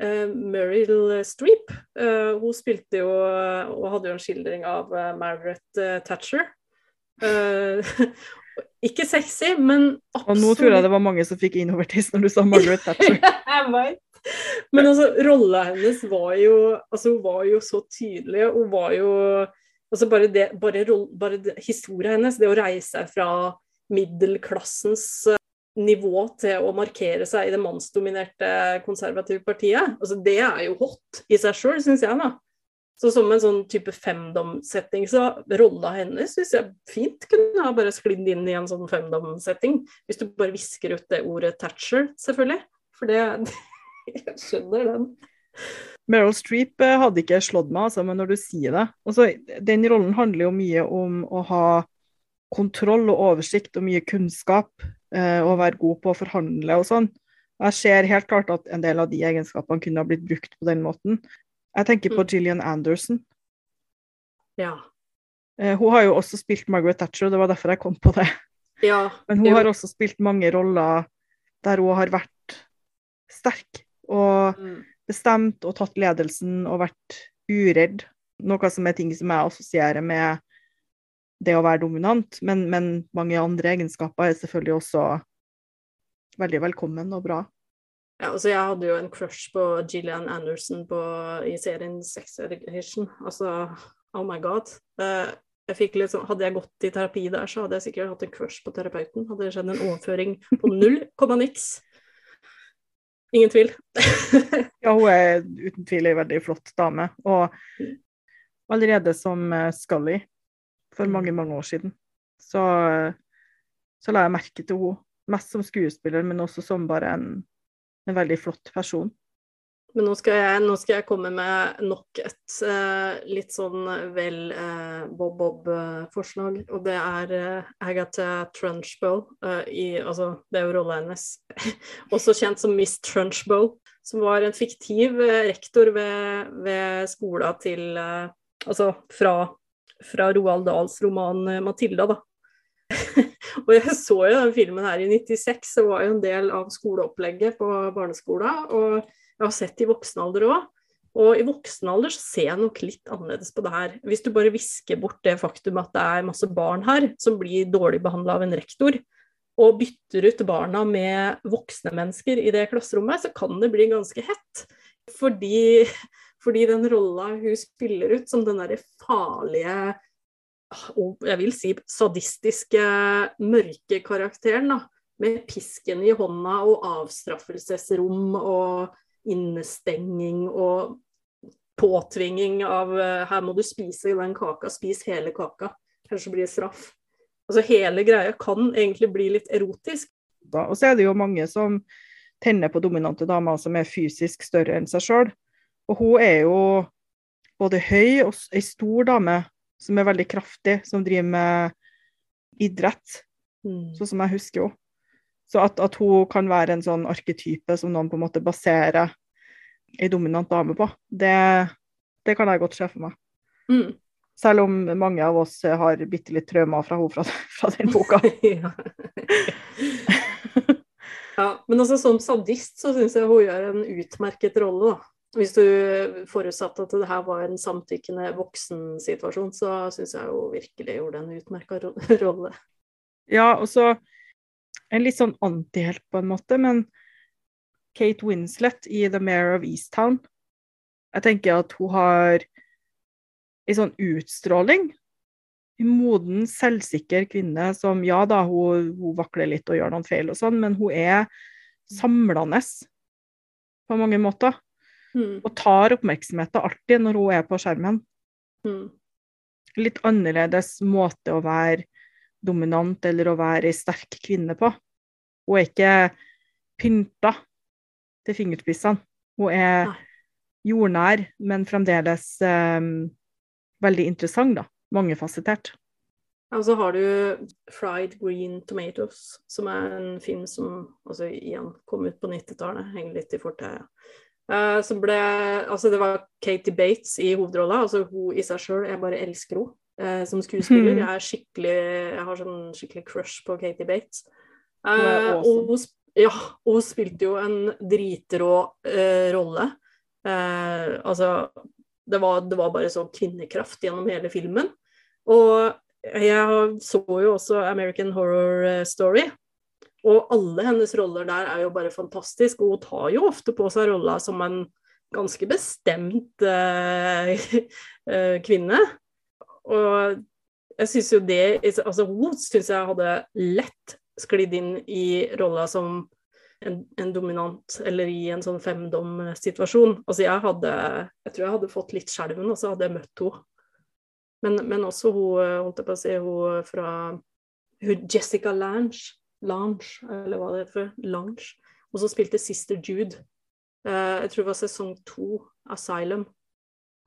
Uh, Meryl Streep. Hun spilte jo og hadde jo en skildring av Margaret Thatcher. [LAUGHS] ikke sexy, men absolutt Og nå tror jeg det var mange som fikk innovertiss når du sa Margaret Thatcher. [LAUGHS] Men altså, rolla hennes var jo Altså, hun var jo så tydelig. Hun var jo Altså bare, det, bare, bare historien hennes, det å reise fra middelklassens eh, nivå til å markere seg i det mannsdominerte konservative partiet, altså det er jo hot i seg sjøl, syns jeg, da. Så som en sånn type femdom-setting, så rolla hennes syns jeg fint kunne ha bare sklidd inn i en sånn femdom-setting. Hvis du bare visker ut det ordet Thatcher, selvfølgelig. For det [LAUGHS] Jeg skjønner den. Meryl Streep eh, hadde ikke slått meg, altså, men når du sier det altså, Den rollen handler jo mye om å ha kontroll og oversikt og mye kunnskap, eh, og være god på å forhandle og sånn. Jeg ser helt klart at en del av de egenskapene kunne ha blitt brukt på den måten. Jeg tenker på mm. Gillian Anderson. Ja. Eh, hun har jo også spilt Margaret Thatcher, og det var derfor jeg kom på det. Ja, Men hun har også spilt mange roller der hun har vært sterk. Og mm bestemt og tatt ledelsen og vært uredd. Noe som er ting som jeg assosierer med det å være dominant, men, men mange andre egenskaper er selvfølgelig også veldig velkommen og bra. Ja, altså jeg hadde jo en crush på Gillian Anderson på, i serien Sex Education. Altså, oh my god. Uh, jeg sånn, Hadde jeg gått i terapi der, så hadde jeg sikkert hatt en crush på terapeuten. Hadde det skjedd en overføring på [LAUGHS] null komma niks. Ingen tvil. [LAUGHS] ja, hun er uten tvil ei veldig flott dame. Og allerede som eh, Scully for mm. mange, mange år siden, så, så la jeg merke til henne. Mest som skuespiller, men også som bare en, en veldig flott person. Men nå skal, jeg, nå skal jeg, komme med nok et uh, litt sånn vel uh, Bob-Bob-forslag. Og det er uh, Agatha Trunchbow. I, altså, det er jo rolla hennes. [LAUGHS] Også kjent som Miss Trunchbow. Som var en fiktiv rektor ved, ved skola til Altså fra, fra Roald Dahls roman 'Matilda', da. [LAUGHS] og jeg så jo den filmen her i 96, det var jo en del av skoleopplegget på barneskolen. og jeg har sett i voksen alder òg. Og i voksen alder så ser jeg nok litt annerledes på det her. Hvis du bare visker bort det faktum at det er masse barn her som blir dårlig behandla av en rektor, og bytter ut barna med voksne mennesker i det klasserommet, så kan det bli ganske hett. Fordi, fordi den rolla hun spiller ut som den derre farlige og jeg vil si sadistiske, mørke karakteren, da, med pisken i hånda og avstraffelsesrom og innestenging og påtvinging av eh, her må du spise den kaka, spis hele kaka, ellers blir det straff. Altså Hele greia kan egentlig bli litt erotisk. Da, og så er det jo mange som tenner på dominante damer som er fysisk større enn seg sjøl. Og hun er jo både høy og ei stor dame som er veldig kraftig, som driver med idrett, mm. sånn som jeg husker henne. Så at, at, hun kan være en sånn arketype som noen på en måte baserer ei dominant dame på, det, det, kan jeg godt se for meg. Mm. Selv om mange av oss har bitte litt traumer fra henne fra, fra, den boka. [LAUGHS] ja. ja. Men altså, som sadist så syns jeg hun gjør en utmerket rolle, da. Hvis du forutsatte at det her var en samtykkende voksensituasjon, så syns jeg hun virkelig gjorde en utmerka [LAUGHS] rolle. Ja, og så en litt sånn antihelt på en måte, men Kate Winslet i The Mayor of Easttown Jeg tenker at hun har en sånn utstråling. En moden, selvsikker kvinne som Ja da, hun, hun, vakler litt og gjør noen feil og sånn, men hun er samlende på mange måter. Mm. Og tar oppmerksomheten alltid når hun er på skjermen. Mm. Litt annerledes måte å være dominant eller å være ei sterk kvinne på. Hun er ikke pynta til fingerspissene. Hun er jordnær, men fremdeles um, veldig interessant, da. Mangefasettert. Og så har du 'Fried Green Tomatoes', som er en film som altså igjen kom ut på 90-tallet. Henger litt i fortauet. Uh, som ble Altså, det var Katie Bates i hovedrolla. Altså hun i seg sjøl, jeg bare elsker henne uh, som skuespiller. Jeg er Jeg har sånn skikkelig crush på Katie Bates. Eh, og, ja, hun spilte jo en dritrå rolle. altså det var, det var, bare så kvinnekraft gjennom hele filmen. Og jeg så jo også American Horror Story, og alle hennes roller der er jo bare fantastisk, og hun tar jo ofte på seg rolla som en ganske bestemt eh, uh, [LAUGHS] kvinne. Og jeg syns jo det Altså, hun syns jeg hadde lett sklidd inn i rolla som en, en, dominant, eller i en sånn femdom-situasjon. Altså, jeg hadde Jeg tror jeg hadde fått litt skjelven, og så hadde jeg møtt henne. Men, men også hun, holdt jeg på å si, hun fra hun Jessica Lange Lange, eller hva det heter for Lange. Og så spilte Sister Jude. Uh, jeg tror det var sesong to, Asylum.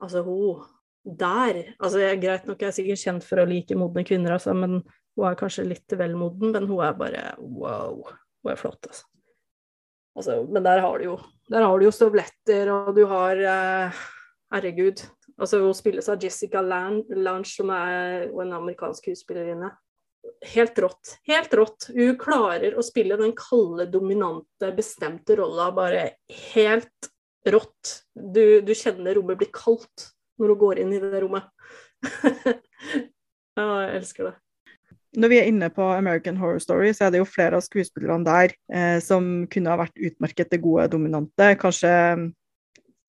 Altså, hun der altså Greit nok, jeg er sikkert kjent for å like modne kvinner, altså, men hun er kanskje litt vel moden, men hun er bare wow. Hun er flott, altså. altså men der har du jo der har du jo støvletter, og du har eh, Herregud. Altså, hun spilles av Jessica Lange, som er en amerikansk skuespillerinne helt rått. Helt rått. Hun klarer å spille den kalde, dominante, bestemte rolla bare helt rått. Du, du, kjenner rommet blir kaldt når hun går inn i det rommet. [LAUGHS] ja, jeg elsker det. Når vi er inne på American Horror Story, så er det jo flere av skuespillerne der eh, som kunne ha vært utmerket det gode dominante. Kanskje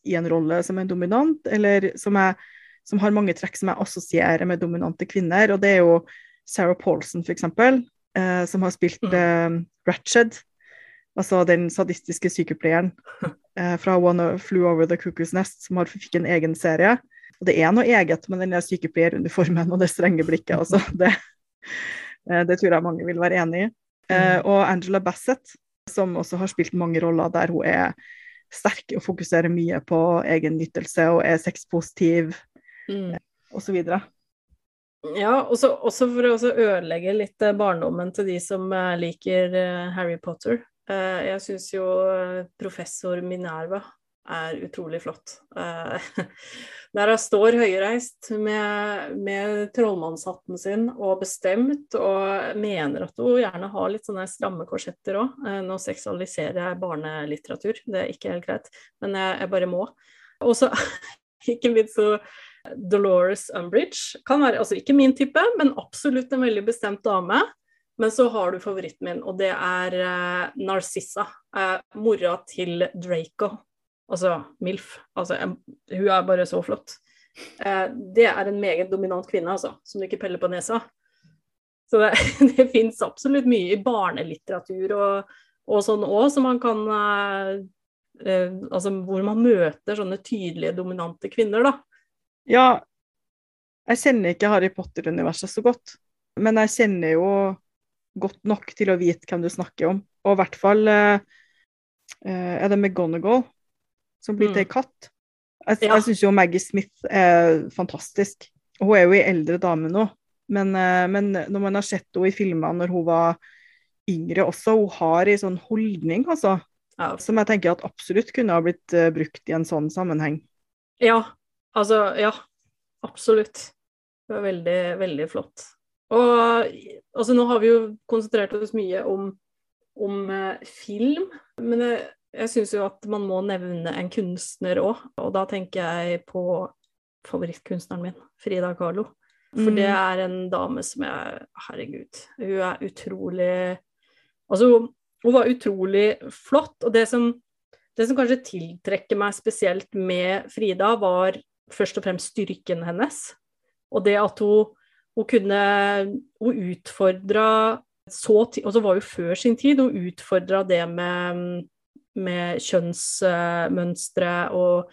i en rolle som en dominant, eller som er, som har mange trekk som jeg assosierer med dominante kvinner. Og det er jo Sarah Paulson, eksempel, eh, som har spilt Mm. eh, Ratched. Altså den sadistiske sykepleieren [LAUGHS] eh, fra One Flew Over the Cuckoo's Nest, som har, fikk en egen serie. Og det er noe eget med den sykepleieruniformen og det strenge blikket. Altså. [LAUGHS] Det, eh, det tror jeg mange vil være enig i. Eh, Mm. og Angela Bassett, som også har spilt mange roller der hun er sterk og fokuserer mye på egennyttelse og er sexpositiv Mm. osv. Ja, også, også for å ødelegge litt eh, barndommen til de som eh, liker eh, Harry Potter. Eh, jeg syns jo eh, professor Minerva er utrolig flott. Eh, [LAUGHS] der hun står høyreist med, med trollmannshatten sin og bestemt, og mener at hun gjerne har litt sånne stramme korsetter òg. Eh, nå seksualiserer jeg barnelitteratur, det er ikke helt greit, men jeg, jeg bare må. Og så [LAUGHS] ikke minst så Dolores Umbridge kan være altså ikke min type, men absolutt en veldig bestemt dame. Men så har du favoritten min, og det er uh, Narcissa. Uh, mora til Draco. Altså MILF. Altså, jeg, hun er bare så flott. Eh, det er en meget dominant kvinne, altså, som du ikke peller på nesa. Så det, [LAUGHS] det fins absolutt mye i barnelitteratur og, og sånn òg, som man kan Altså hvor man møter sånne tydelige, dominante kvinner, da. Ja, jeg kjenner ikke Harry Potter-universet så godt, men jeg kjenner jo godt nok til å vite hvem du snakker om. Og i hvert fall eh, er det McGonagall som blir Mm. til katt. Jeg, Ja. jeg syns jo Maggie Smith er fantastisk. Hun er jo ei eldre dame nå, men, eh, men når man har sett henne i filmer når hun var yngre også, hun har ei sånn holdning, altså, Ja, som jeg tenker at absolutt kunne ha blitt eh, brukt i en sånn sammenheng. Ja, altså ja. Absolutt. Det var veldig, veldig flott. Og altså nå har vi jo konsentrert oss mye om, om eh, film, men jeg, jeg syns jo at man må nevne en kunstner òg, og da tenker jeg på favorittkunstneren min, Frida Kahlo. For Mm. det er en dame som jeg Herregud, hun er utrolig Altså, hun var utrolig flott, og det som, det som kanskje tiltrekker meg spesielt med Frida, var først og fremst styrken hennes. Og det at hun, hun kunne Hun utfordra så Og så var jo før sin tid, hun utfordra det med, med kjønnsmønstre og,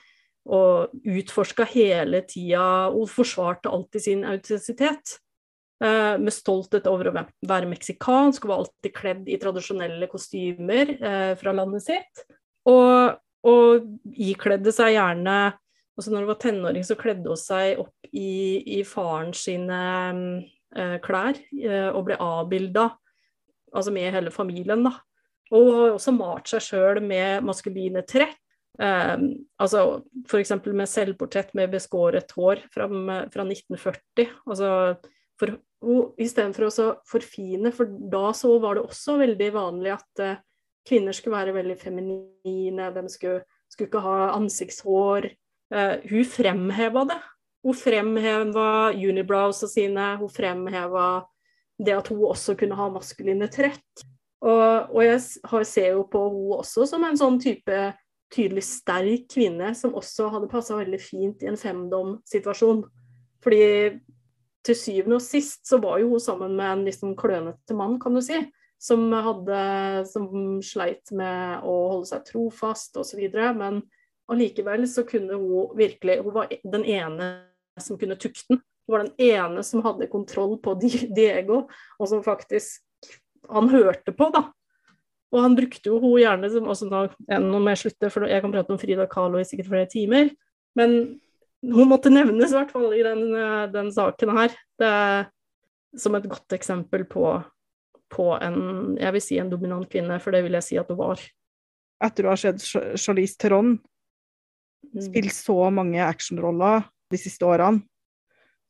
og utforska hele tida og forsvarte alltid sin autentisitet. Eh, med stolthet over å være meksikansk, og var alltid kledd i tradisjonelle kostymer eh, fra landet sitt. Og, og ikledde seg gjerne altså Når hun var tenåring, så kledde hun seg opp i, i faren sine eh, klær eh, og ble avbilda altså med hele familien. da. Og hun har også malt seg sjøl med maskuline trekk. Um, altså F.eks. med selvportrett med beskåret hår fra, fra 1940. altså for å forfine, for da så var det også veldig vanlig at uh, kvinner skulle være veldig feminine, de skulle, skulle ikke ha ansiktshår. Uh, hun fremheva det. Hun fremheva unibrowsa sine, hun fremheva det at hun også kunne ha maskuline trekk. Og, og jeg ser jo på hun også som en sånn type tydelig sterk kvinne som også hadde passa veldig fint i en femdom-situasjon. Fordi til syvende og sist så var jo hun sammen med en liksom klønete mann, kan du si. Som, hadde, som sleit med å holde seg trofast osv. Men allikevel så kunne hun virkelig Hun var den ene som kunne tukten. Hun var den ene som hadde kontroll på Diego, og som faktisk han hørte på, da. Og han brukte jo hun gjerne som også da, Nå må jeg slutte, for jeg kan prate om Frida Kahlo i sikkert flere timer. Men hun måtte nevnes i hvert fall i den, eh, den saken her. Det er som et godt eksempel på, på en jeg vil si en dominant kvinne, for det vil jeg si at hun var. Etter å ha sett Charlize Theron Mm. spille så mange actionroller de siste årene,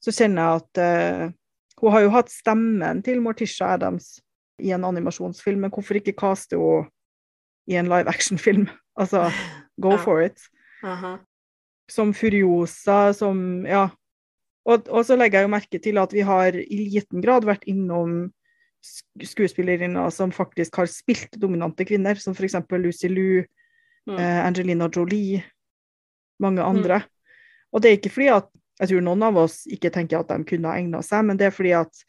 så kjenner jeg at uh, Hun har jo hatt stemmen til Morticia Adams i en animasjonsfilm, men hvorfor ikke caste henne i en live action-film? [LAUGHS] Altså, go for it. Aha. Som Furiosa, som Ja. Og, og så legger jeg jo merke til at vi har i liten grad vært innom sk- skuespillerinner som faktisk har spilt dominante kvinner, som f.eks. Lucy Liu, Mm. eh, Angelina Jolie, mange andre. Og det er ikke fordi at jeg tror noen av oss ikke tenker at de kunne ha egna seg, men det er fordi at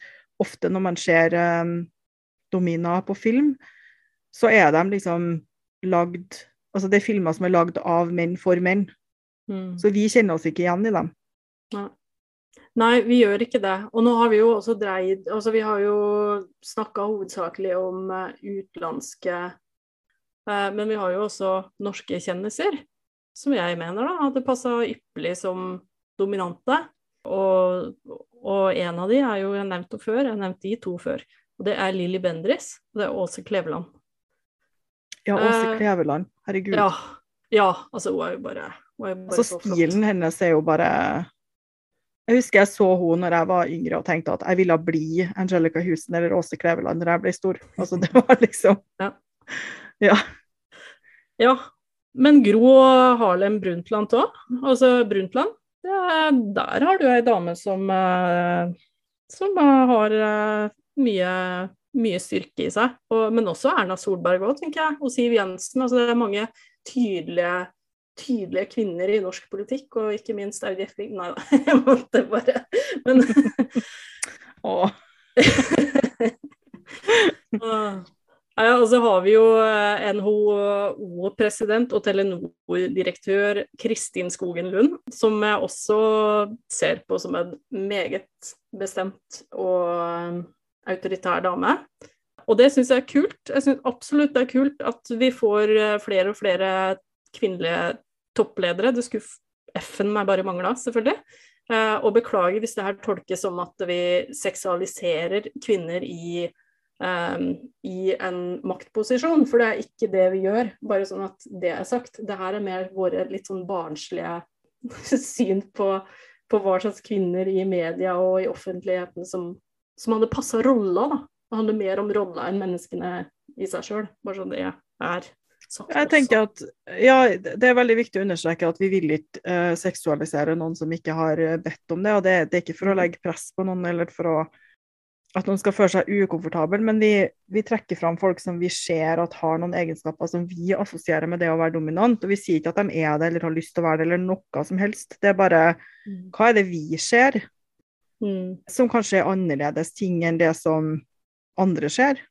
ofte når man ser um, Domina på film, så er de liksom lagd Altså det er filmer som er lagd av menn for menn. Mm. Så vi kjenner oss ikke igjen i dem. Nei. Nei, vi gjør ikke det. Og nå har vi jo også dreid Altså vi har jo snakka hovedsakelig om uh, utenlandske uh, Men vi har jo også norske kjendiser, som jeg mener da hadde passa ypperlig som dominante. Og, og, en av de er jo jeg nevnt før, jeg har nevnt de to før. Og det er Lilly Bendris, og det er Åse Kleveland. Ja, Åse Kleveland. Herregud. Ja, ja, altså hun er jo bare, er jo bare altså, Stilen hennes er jo bare Jeg husker jeg så henne når jeg var yngre og tenkte at jeg ville bli Angelica Husen eller Åse Kleveland når jeg ble stor. Altså, det var liksom [LAUGHS] Ja. ja. ja. Men Gro Harlem Brundtland òg. Altså Brundtland, er, der har du ei dame som, eh, som har eh, mye, mye, styrke i seg. Og, men også Erna Solberg òg, tenker jeg. Og Siv Jensen. Altså det er mange tydelige, tydelige kvinner i norsk politikk, og ikke minst Audi Effling. Nei da, [LAUGHS] jeg måtte bare Men Åh. [LAUGHS] Ja, og så har vi jo eh, NHO-president og Telenor-direktør Kristin Skogen Lund, som jeg også ser på som en meget bestemt og autoritær dame. Og det syns jeg er kult. Jeg syns absolutt det er kult at vi får eh, flere og flere kvinnelige toppledere. Det skulle F-en meg bare mangla, selvfølgelig. Og beklager hvis det her tolkes som at vi seksualiserer kvinner i um, i en maktposisjon, for det er ikke det vi gjør. Bare sånn at det er sagt. Det her er mer våre litt sånn barnslige [LAUGHS] syn på, på hva slags kvinner i media og i offentligheten som, som hadde passa rolla, da. Det handler mer om rolla enn menneskene i seg sjøl. Bare sånn det er sagt Jeg tenker at ja, det er veldig viktig å understreke at vi vil ikke uh, seksualisere noen som ikke har bedt om det. Og det, det, er ikke for å legge press på noen eller for å at noen skal føle seg ukomfortabel, men vi, vi, trekker fram folk som vi ser at har noen egenskaper som vi assosierer med det å være dominant. Og vi sier ikke at de er det eller har lyst til å være det eller noe som helst. Det er bare mm. hva er det vi ser mm. som kanskje er annerledes ting enn det som andre ser.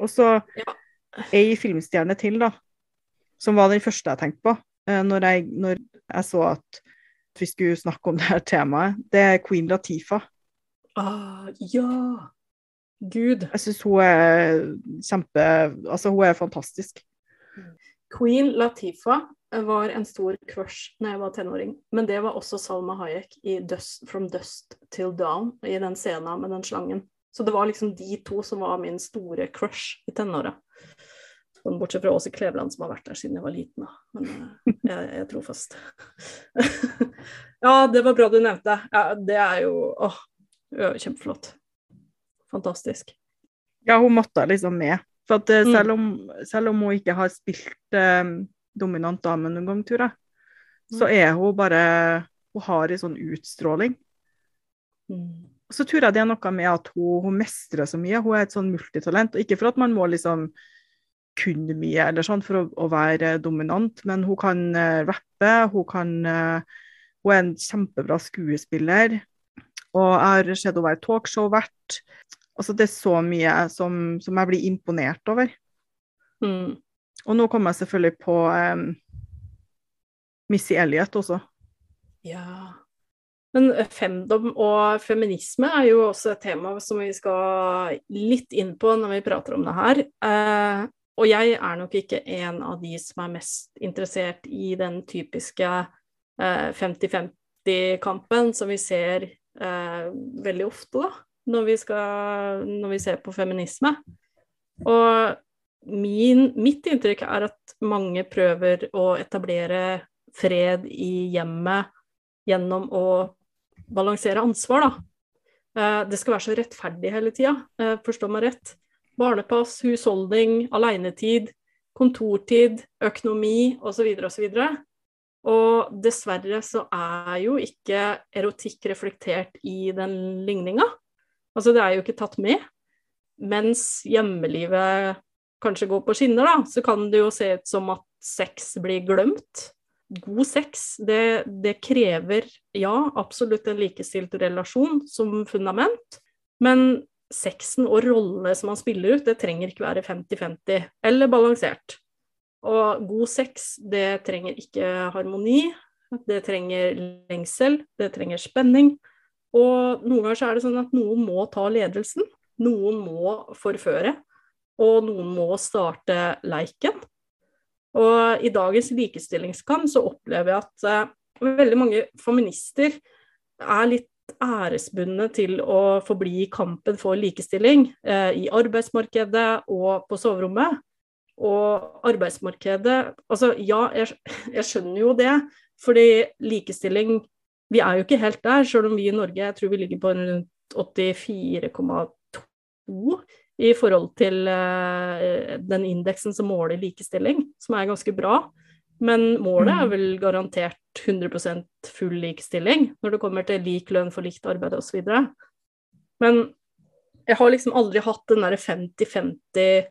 Og så ja. ei filmstjerne til, da, som var den første jeg tenkte på eh, når jeg, når jeg så at vi skulle snakke om det her temaet. Det er Queen Latifa. Ah, ja! Gud. Jeg syns hun er kjempe Altså, hun er fantastisk. Queen Latifa var en stor crush da jeg var tenåring, men det var også Salma Hayek i Dust, 'From Dust Till Down', i den scenen med den slangen. Så det var liksom de to som var min store crush i tenåra. Sånn, bortsett fra Åse Kleveland, som har vært der siden jeg var liten. Da. Men eh, jeg, jeg tror fast. [LAUGHS] ja, det var bra du nevnte. Ja, det er jo åh, kjempeflott. Fantastisk. Ja, hun måtte liksom med. For at, mm. selv, om, selv, om, hun ikke har spilt eh, dominant dame noen gang, tror jeg, mm. så er hun bare Hun har en sånn utstråling. Mm. Så tror jeg det er noe med at hun, hun, mestrer så mye. Hun er et sånn multitalent. Og ikke for at man må liksom kunne mye eller sånn for å, å være dominant, men hun kan uh, rappe, hun kan uh, Hun er en kjempebra skuespiller. Og jeg har sett henne være talkshow-vert. Altså, det er så mye som, som jeg blir imponert over. Mm. Og nå kommer jeg selvfølgelig på um, Missy Elliot også. Ja. Men femdom og feminisme er jo også et tema som vi skal litt inn på når vi prater om det her. Uh, og jeg er nok ikke en av de som er mest interessert i den typiske eh, 50-50-kampen som vi ser uh, veldig ofte, da, når vi, skal, når vi ser på feminisme. Og min, mitt inntrykk er at mange prøver å etablere fred i hjemmet gjennom å balansere ansvar, da. Eh, det skal være så rettferdig hele tida, eh, forstå meg rett. Barnepass, husholdning, alenetid, kontortid, økonomi osv. osv. Og dessverre så er jo ikke erotikk reflektert i den ligninga. Altså det er jo ikke tatt med. Mens hjemmelivet kanskje går på skinner, da, så kan det jo se ut som at sex blir glemt. god sex, det, det, krever, ja, absolutt en likestilt relasjon som fundament, men sexen og rollene som man spiller ut, det trenger ikke være 50-50 eller balansert. Og god sex, det trenger ikke harmoni, det trenger lengsel, det trenger spenning. Og noen ganger så er det sånn at noen må ta ledelsen, noen må forføre, og noen må starte leiken. Og i dagens likestillingskamp så opplever jeg at uh, veldig mange feminister er litt æresbundne til å forbli i kampen for likestilling uh, i arbeidsmarkedet og på soverommet. Og arbeidsmarkedet Altså, ja, jeg, [LAUGHS] jeg skjønner jo det, fordi likestilling Vi er jo ikke helt der, selv om vi i Norge jeg tror vi ligger på rundt 84,2 i forhold til uh, den indeksen som måler likestilling, som er ganske bra. Men målet er mm. vel garantert 100% full likestilling når det kommer til lik lønn for likt arbeid osv. Men jeg har liksom aldri hatt den derre 50-50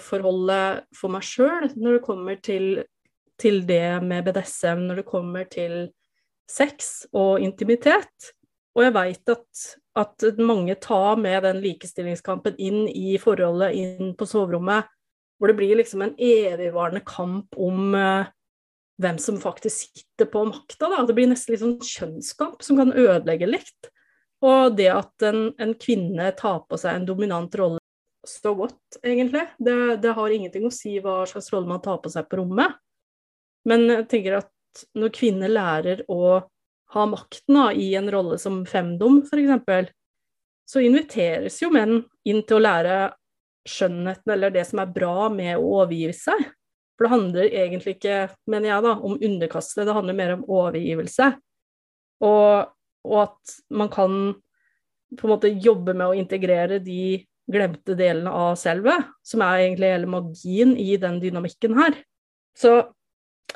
forholdet for meg sjøl når det kommer til, til, det med BDSM, når det kommer til sex og intimitet. Og jeg veit at, at, mange tar med den likestillingskampen inn i forholdet, inn på soverommet, hvor det blir liksom en evigvarende kamp om uh, hvem som faktisk sitter på makta. Det blir nesten litt sånn kjønnskamp som kan ødelegge litt. Og det at en, en kvinne tar på seg en dominant rolle, so what, egentlig? Det, det, har ingenting å si hva slags rolle man tar på seg på rommet. Men jeg tenker at når kvinner lærer å ha makten da, i en rolle som femdom, f.eks., så inviteres jo menn inn til å lære skjønnheten eller det som er bra med å overgi seg. For det handler egentlig ikke, mener jeg, da, om underkastelse, det handler mer om overgivelse. Og, og, at man kan på en måte jobbe med å integrere de glemte delene av selve, som er egentlig hele magien i den dynamikken her. Så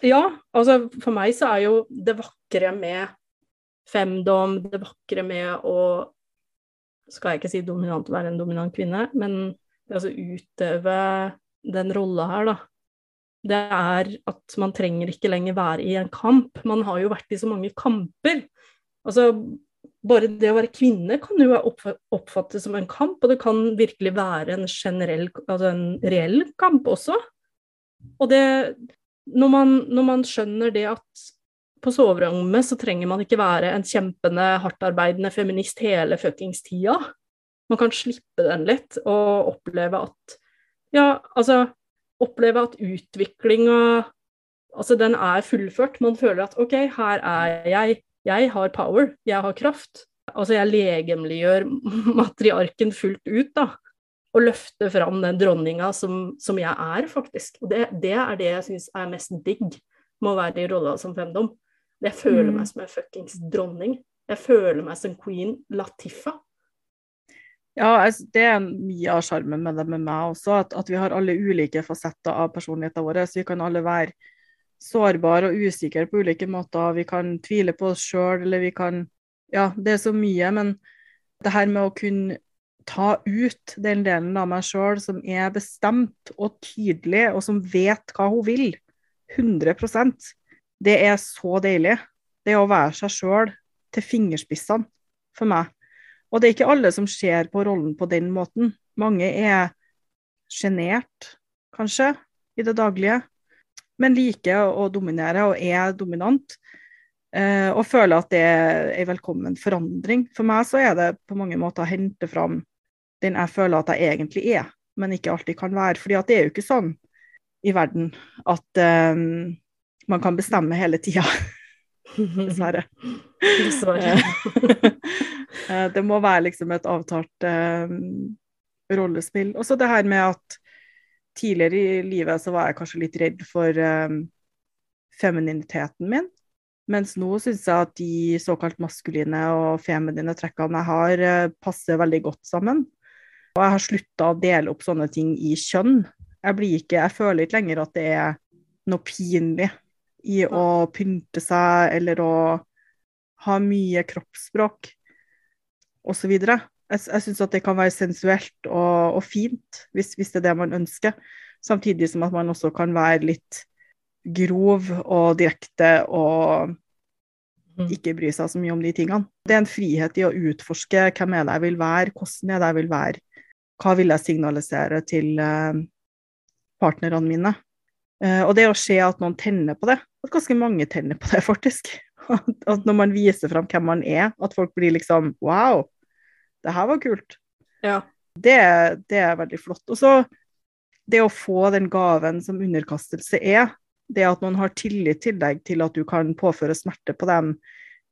ja, altså for meg så er jo det vakre med femdom, det vakre med å Skal jeg ikke si dominant være en dominant kvinne, men altså utøve den rolla her, da. Det er at man trenger ikke lenger være i en kamp. Man har jo vært i så mange kamper. Altså, bare det å være kvinne kan jo oppfattes som en kamp, og det kan virkelig være en generell, altså en reell kamp også. Og det når man, når man skjønner det at på soverommet så trenger man ikke være en kjempende, hardtarbeidende feminist hele fuckings tida. Man kan slippe den litt og oppleve at Ja, altså Oppleve at utviklinga Altså, den er fullført. Man føler at OK, her er jeg. Jeg har power. Jeg har kraft. Altså, jeg legemliggjør [LAUGHS] matriarken fullt ut, da. Og løfter fram den dronninga som, som jeg er, faktisk. Og det, det er det jeg syns er mest digg med å være i rolla som femdom. Jeg føler mm. meg som en fuckings dronning. Jeg føler meg som queen Latifa. Ja, det er mye av sjarmen med det med meg også, at, at, vi har alle ulike fasetter av personligheten vår. Så vi kan alle være sårbare og usikre på ulike måter. Vi kan tvile på oss sjøl, eller vi kan Ja, det er så mye. Men det her med å kunne ta ut den delen av meg sjøl som er bestemt og tydelig, og som vet hva hun vil, 100 det er så deilig. Det å være seg sjøl til fingerspissene for meg. Og det er ikke alle som ser på rollen på den måten. Mange er sjenert, kanskje, i det daglige, men liker å dominere og er dominant. Eh, og føler at det er en velkommen forandring. For meg så er det på mange måter å hente fram den jeg føler at jeg egentlig er, men ikke alltid kan være. fordi det er jo ikke sånn i verden at um, man kan bestemme hele tida. [LAUGHS] Dessverre. Dessverre. Eh, det må være liksom et avtalt eh, rollespill. Og så det her med at tidligere i livet så var jeg kanskje litt redd for eh, femininiteten min. Mens nå syns jeg at de såkalt maskuline og feminine trekkene jeg har, passer veldig godt sammen. Og jeg har slutta å dele opp sånne ting i kjønn. Jeg, blir ikke, jeg føler ikke lenger at det er noe pinlig i å pynte seg eller å ha mye kroppsspråk osv. Jeg, jeg syns at det kan være sensuelt og, og fint, hvis, hvis, det er det man ønsker. Samtidig som at man også kan være litt grov og direkte og Mm. ikke bry seg så mye om de tingene. Det er en frihet i å utforske hvem er det jeg vil være, hvordan er det jeg vil være, hva vil jeg signalisere til eh, partnerne mine. Eh, og det å se at noen tenner på det, at ganske mange tenner på det, [LAUGHS] faktisk. At, når man viser fram hvem man er, at folk blir liksom Wow, det her var kult. Ja. Det, det er veldig flott. Og så det å få den gaven som underkastelse er, det at noen har tillit til deg til at du kan påføre smerte på dem,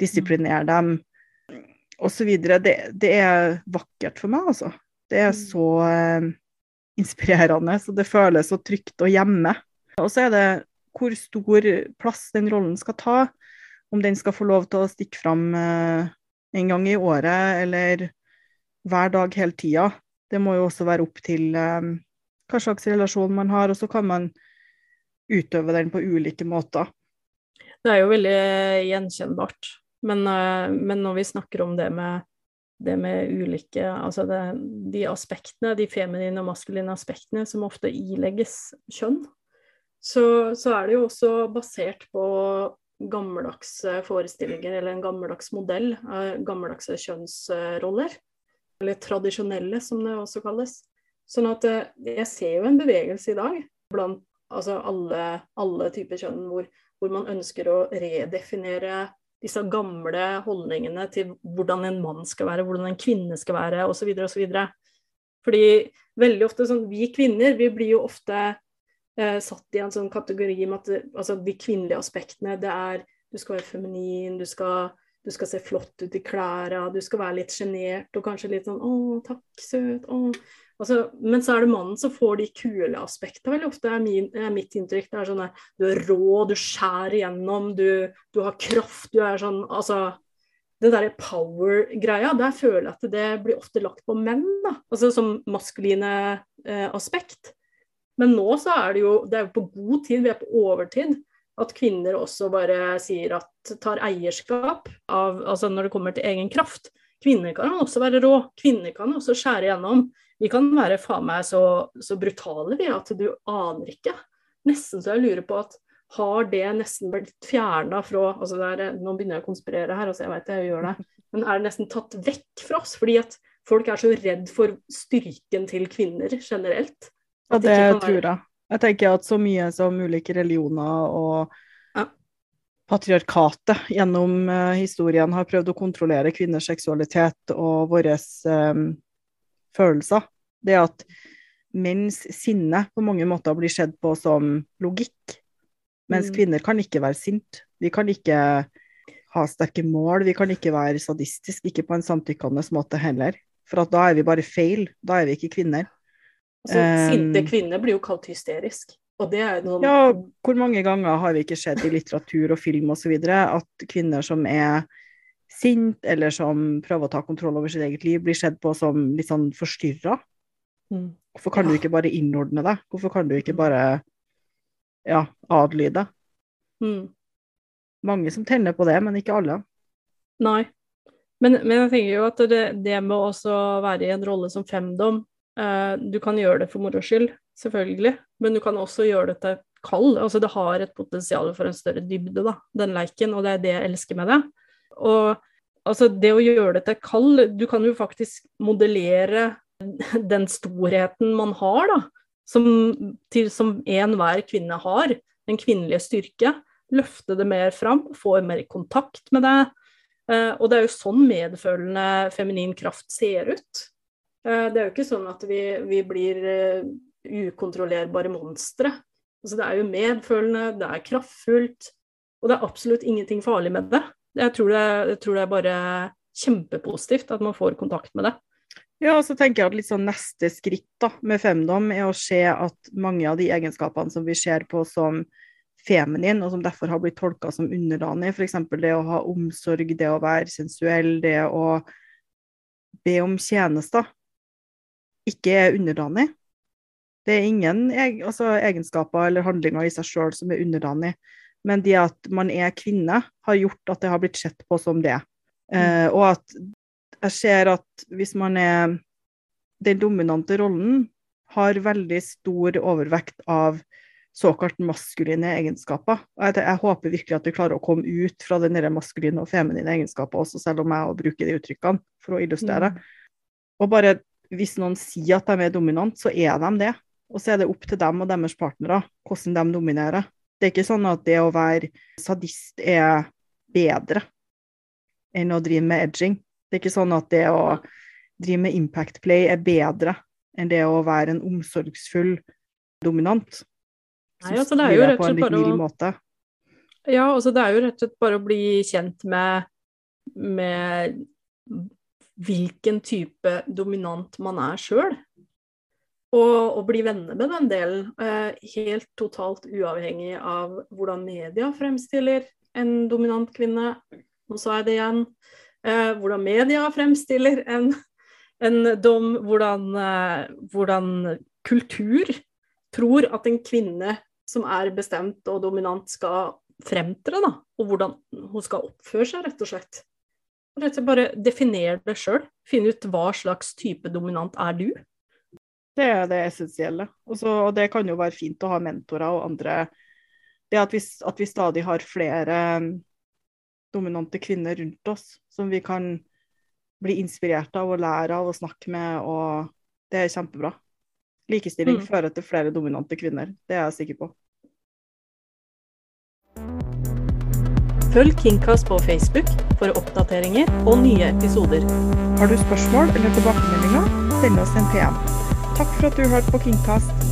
disiplinere dem osv., det, det er vakkert for meg, altså. Det er Mm. så eh, inspirerende, så det føles så trygt og hjemme. Og så er det hvor stor plass den rollen skal ta. Om den skal få lov til å stikke fram eh, en gang i året eller hver dag hele tida. Det må jo også være opp til eh, hva slags relasjon man har, og så kan man utøve den på ulike måter. Det er jo veldig gjenkjennbart. Men, eh, men når vi snakker om det med, det med ulike Altså det, de aspektene, de feminine og maskuline aspektene som ofte ilegges kjønn, så, så er det jo også basert på gammeldagse forestillinger, eller en gammeldags modell av gammeldagse kjønnsroller. Eller tradisjonelle, som det også kalles. Sånn at eh, jeg ser jo en bevegelse i dag blant altså alle, alle typer kjønn hvor, hvor man ønsker å redefinere disse gamle holdningene til hvordan en mann skal være, hvordan en kvinne skal være, osv. osv. Fordi veldig ofte sånn, vi kvinner vi blir jo ofte eh, satt i en sånn kategori med at altså, de kvinnelige aspektene det er du skal være feminin, du skal, du skal se flott ut i klærne, du skal være litt sjenert og kanskje litt sånn 'Å, takk, søt'. Å. Altså, men så er det mannen som får de kule aspektene veldig ofte, er, min, er mitt inntrykk. Det er sånn at du er rå, du skjærer igjennom, du, du har kraft, du er sånn Altså det derre power-greia, der føler jeg at det blir ofte lagt på menn, da. Altså som maskuline eh, aspekt. Men nå så er det jo Det er på god tid, vi er på overtid, at kvinner også bare sier at tar eierskap av Altså når det kommer til egen kraft. Kvinner kan også være rå. Kvinner kan også skjære igjennom. Vi kan være faen meg så, så brutale vi at du aner ikke. Nesten så jeg lurer på at har det nesten blitt fjerna fra altså det er, Nå begynner jeg å konspirere her, altså jeg vet jeg gjør det. Men er det nesten tatt vekk fra oss? Fordi at folk er så redd for styrken til kvinner generelt. Ja, det tror jeg. Jeg tenker at så mye som ulike religioner og Ja. patriarkatet gjennom eh, historien har prøvd å kontrollere kvinners seksualitet og våre følelser. Det at menns sinne på mange måter blir sett på som logikk, mens Mm. kvinner kan ikke være sint. Vi kan ikke ha sterke mål, vi kan ikke være sadistisk, ikke på en samtykkende måte heller. For at da er vi bare feil, da er vi ikke kvinner. Altså, sinte kvinner blir jo kalt hysterisk. Og det er noen Ja, hvor mange ganger har vi ikke sett i litteratur og film osv. at kvinner som er sint, eller som prøver å ta kontroll over sitt eget liv, blir sett på som litt sånn forstyrra? Mm. Hvorfor kan du ikke bare innordne deg? Hvorfor kan du ikke bare ja, adlyde? Mm. Mange som tenner på det, men ikke alle. Nei. Men, men jeg tenker jo at det, det med å være i en rolle som femdom Du kan gjøre det for moro skyld, selvfølgelig, men du kan også gjøre det til kald. Altså det har et potensial for en større dybde, da, den leiken, og det er det jeg elsker med det. Og altså det å gjøre det til kald Du kan jo faktisk modellere den storheten man har, da, som, til, som enhver kvinne har, den kvinnelige styrke. Løfte det mer fram, få mer kontakt med det. Eh, og det er jo sånn medfølende feminin kraft ser ut. Eh, det er jo ikke sånn at vi, vi blir eh, ukontrollerbare monstre. Altså, det er jo medfølende, det er kraftfullt, og det er absolutt ingenting farlig med det. Jeg tror det, jeg tror det er bare kjempepositivt at man får kontakt med det. Ja, og så tenker jeg at sånn neste skritt da, med femdom er å se at mange av de egenskapene som vi ser på som feminin, og som derfor har blitt tolka som underdanig, f.eks. det å ha omsorg, det å være sensuell, det å be om tjenester, ikke er underdanig. Det er ingen eg altså, egenskaper eller handlinger i seg sjøl som er underdanig, men det at man er kvinne, har gjort at det har blitt sett på som det. Eh, og at jeg ser at hvis man er den dominante rollen, har veldig stor overvekt av såkalt maskuline egenskaper. Og jeg, jeg, håper virkelig at vi klarer å komme ut fra den maskuline og feminine egenskaper også, selv om jeg bruker de uttrykkene for å illustrere. Mm. Og bare hvis noen sier at de er dominant, så er de det. Og så er det opp til dem og deres partnere hvordan de dominerer. Det er ikke sånn at det å være sadist er bedre enn å drive med edging. Det er ikke sånn at det å drive med impact play er bedre enn det å være en omsorgsfull dominant. Nei, altså det er jo rett og slett bare å Ja, altså det er jo rett og slett bare å bli kjent med, med hvilken type dominant man er sjøl. Og, og, bli venner med den delen, eh, helt totalt uavhengig av hvordan media fremstiller en dominant kvinne. Nå sa jeg det igjen. Eh, hvordan media fremstiller en, en dom, hvordan, eh, hvordan kultur tror at en kvinne som er bestemt og dominant, skal fremtre, da. Og hvordan hun skal oppføre seg, rett og slett. Bare definer det sjøl. Finne ut hva slags type dominant er du. Det er det essensielle. Også, og det kan jo være fint å ha mentorer og andre Det at vi, at vi stadig har flere um, dominante kvinner rundt oss som vi kan bli inspirert av og lære av og snakke med, og det er kjempebra. Likestilling mm. fører til flere dominante kvinner, det er jeg sikker på. Følg Kingcast på Facebook for oppdateringer og nye episoder. Har du spørsmål eller tilbakemeldinger, send oss en PM. Takk for at du hørte på Kingcast.